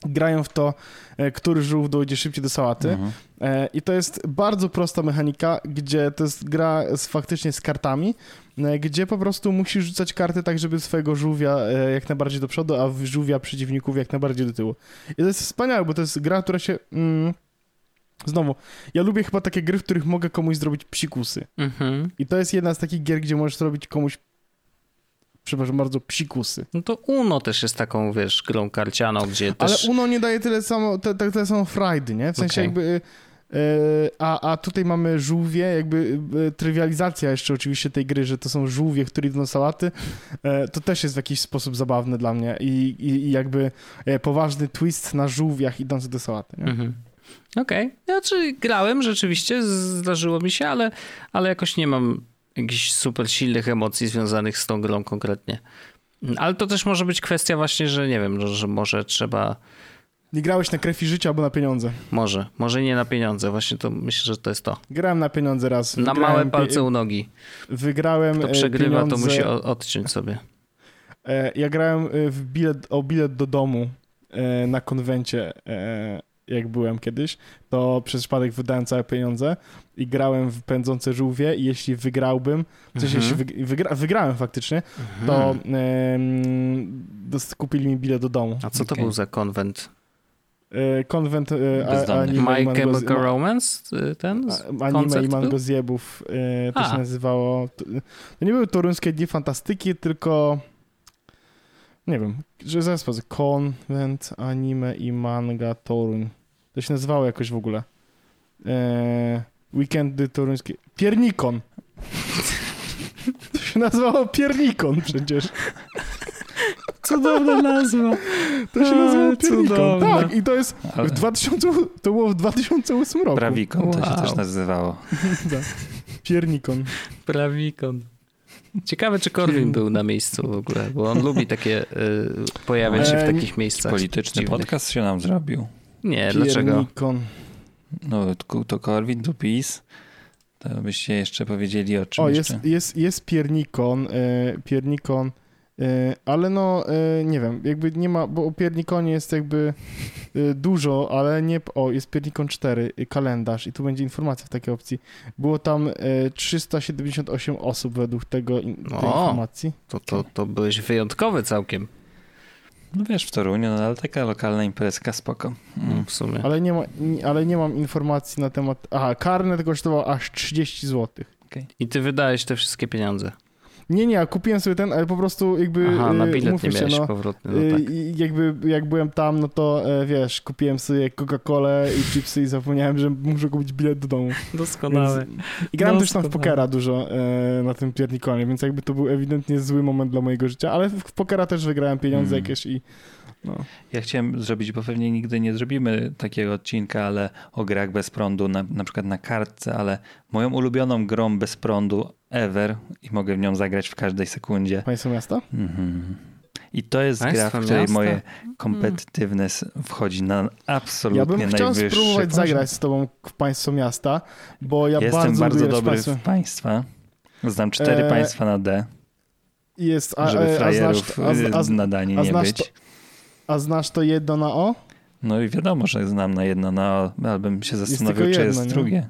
grają w to, e, który żółw dojdzie szybciej do sałaty. Mhm. E, I to jest bardzo prosta mechanika, gdzie to jest gra z, faktycznie z kartami, e, gdzie po prostu musisz rzucać karty tak, żeby swojego żółwia jak najbardziej do przodu, a żółwia przeciwników jak najbardziej do tyłu. I to jest wspaniałe, bo to jest gra, która się... Mm, Znowu, ja lubię chyba takie gry, w których mogę komuś zrobić psikusy. Mhm. I to jest jedna z takich gier, gdzie możesz zrobić komuś przepraszam bardzo, psikusy. No to Uno też jest taką, wiesz, grą karcianą, gdzie Ale też... Uno nie daje tyle samo, te, te, tyle samo frajdy, nie? W sensie okay. jakby... Yy, a, a tutaj mamy żółwie, jakby yy, trywializacja jeszcze oczywiście tej gry, że to są żółwie, które idą do sałaty, yy, to też jest w jakiś sposób zabawne dla mnie i, i, i jakby poważny twist na żółwiach idących do sałaty. Mhm. Okej. Okay. Znaczy grałem rzeczywiście, zdarzyło mi się, ale, ale jakoś nie mam jakichś super silnych emocji związanych z tą grą konkretnie. Ale to też może być kwestia właśnie, że nie wiem, że może trzeba... Nie grałeś na krew i życia albo na pieniądze? Może, może nie na pieniądze, właśnie to myślę, że to jest to. Grałem na pieniądze raz. Na małe palce u nogi. Wygrałem Kto przegrywa, pieniądze... to musi odciąć sobie. E, ja grałem e, w bilet, o bilet do domu e, na konwencie jak byłem kiedyś, to przez przypadek wydałem całe pieniądze i grałem w pędzące żółwie i jeśli wygrałbym, w sensie jeśli mhm. wygra, wygrałem faktycznie, to um, kupili mi bilet do domu. A co to okay. był za konwent? E, konwent e, anime My Chemical Romance? E, ten Anime i Mango Zjebów to się nazywało. To, to nie były toruńskie dni fantastyki, tylko nie wiem, że zaraz powiem, konwent, anime i manga Toruń. To się nazywało jakoś w ogóle. Eee, weekendy toruńskie. Piernikon. To się nazywało Piernikon przecież. Cudowna nazwa. To się nazywało Piernikon. Tak, i to jest w 2000, to było w 2008 roku. Prawikon wow. to się też nazywało. Tak. Piernikon. Prawikon. Ciekawe, czy Korwin był na miejscu w ogóle, bo on lubi takie, y, pojawiać się w takich miejscach. Polityczny dziwnych. podcast się nam zrobił. Nie, dlaczego? No, to Korwin, to PiS. To byście jeszcze powiedzieli o czym O, jeszcze? jest, jest, jest piernikon, e, piernikon, ale no e, nie wiem, jakby nie ma, bo o piernikonie jest jakby e, dużo, ale nie, o, jest piernikon 4, e, kalendarz i tu będzie informacja w takiej opcji. Było tam e, 378 osób według tego tej O. informacji. To, to, to byłeś wyjątkowy całkiem. No wiesz, w Toruniu, no ale taka lokalna imprezka, spoko. Mm. W sumie. Ale nie, ma, nie- ale nie mam informacji na temat, aha, karnet kosztował aż 30 zł. I ty wydałeś te wszystkie pieniądze. Nie, nie, ja kupiłem sobie ten, ale po prostu jakby, Aha, na e, bilet nie umówmy się, miałeś no, powrotny. No tak. I jakby jak byłem tam, no to e, wiesz, kupiłem sobie Coca-Colę i chipsy i zapomniałem, że muszę kupić bilet do domu. Doskonałe. Więc, I grałem też tam w Doskonale. pokera dużo e, na tym piernikonie, więc jakby to był ewidentnie zły moment dla mojego życia, ale w, pokera też wygrałem pieniądze Mm. jakieś i no. Ja chciałem zrobić, bo pewnie nigdy nie zrobimy takiego odcinka, ale o grach bez prądu, na, na przykład na kartce, ale moją ulubioną grą bez prądu ever i mogę w nią zagrać w każdej sekundzie. Państwo miasta? Mhm. I to jest Państwa gra, w której miasta? moje competitiveness wchodzi na absolutnie Ja bym chciał najwyższy spróbować poziom. zagrać z tobą w Państwo Miasta, bo ja Jestem bardzo, bardzo, dobry państwo... w państwa. Znam cztery E, państwa na D, Jest, a, żeby e, a, frajerów znasz, a, a, y, na Danii a nie być. to- a znasz to jedno na O? No i wiadomo, że znam na jedno na O, ale bym się zastanowił, tylko czy jedno, jest nie? drugie.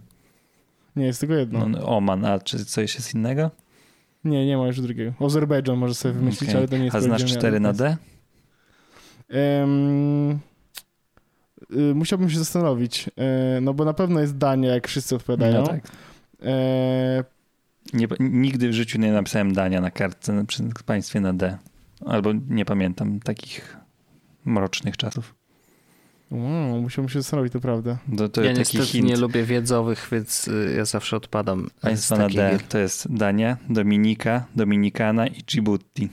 Nie, jest tylko jedno. No, Oman, a czy coś jest innego? Nie, nie ma już drugiego. Azerbejdżan może sobie wymyślić, Okej. ale to nie jest A znasz cztery na. D? Em, y, musiałbym się zastanowić, e, no bo na pewno jest Dania, jak wszyscy odpowiadają. No tak. E, Nie, nigdy w życiu nie napisałem dania na kartce przy państwie na D. Albo nie pamiętam takich mrocznych czasów. wow, musiałbym się zastanowić, to prawda. To, to Ja taki niestety hint. nie lubię wiedzowych, więc y, ja zawsze odpadam Państwa na D gier. to jest Dania, Dominika, Dominikana i Djibouti.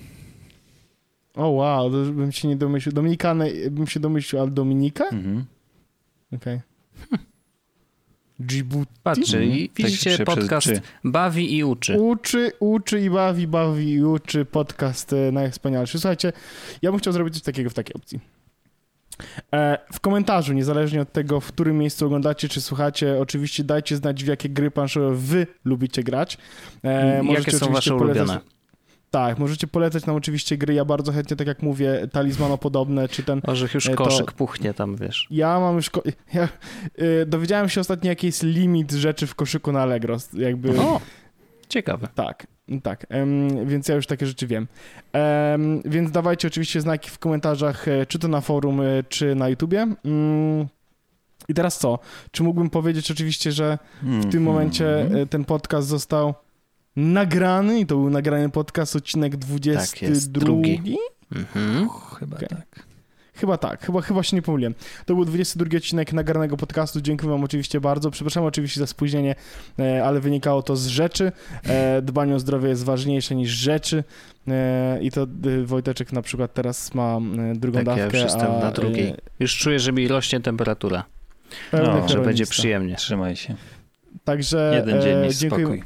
O wow, to bym się nie domyślił. Dominikany bym się domyślił, ale Dominika? Mhm. Okej. Djibouti. Patrzcie, Mhm. i Tak widzicie, przez podcast bawi i uczy. Uczy, uczy i bawi, bawi i uczy. Podcast e, najwspanialszy. Słuchajcie, ja bym chciał zrobić coś takiego w takiej opcji. E, w komentarzu, niezależnie od tego, w którym miejscu oglądacie czy słuchacie, oczywiście dajcie znać, w jakie gry planszowe wy lubicie grać. E, możecie Jakie są oczywiście wasze polecać- ulubione? Tak, możecie polecać nam oczywiście gry. Ja bardzo chętnie, tak jak mówię, talizmanopodobne, czy ten Może już E, to- koszyk puchnie tam, wiesz. Ja mam już. Ko- ja, y, dowiedziałem się ostatnio, jaki jest limit rzeczy w koszyku na Allegro. Jakby. O, ciekawe. Tak, tak. Więc ja już takie rzeczy wiem. Em, więc dawajcie oczywiście znaki w komentarzach, e, czy to na forum, e, czy na YouTubie. Mm. I teraz co? Czy mógłbym powiedzieć oczywiście, że w tym momencie Mhm. e, ten podcast został nagrany i to był nagrany podcast, odcinek 22. Tak jest, drugi. Mhm. Chyba Okej. tak. Chyba tak, chyba, chyba się nie pomyliłem. To był 22 odcinek nagranego podcastu. Dziękuję wam oczywiście bardzo. Przepraszam oczywiście za spóźnienie, e, ale wynikało to z rzeczy. E, Dbanie o zdrowie jest ważniejsze niż rzeczy. E, I to Wojteczek na przykład teraz ma drugą Tak, ja dawkę, już jestem a, na drugiej. Już czuję, że mi rośnie temperatura. No, że będzie przyjemnie. Trzymaj się. Także Jeden dzień jest dziękuję. spokój.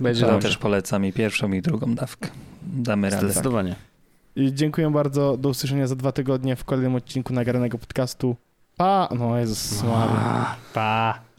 Będzie też polecam i pierwszą i drugą dawkę. Damy radę. Zdecydowanie. I Dziękuję bardzo. Do usłyszenia za dwa tygodnie w kolejnym odcinku nagranego podcastu. Pa! No Jezus Maria. Pa.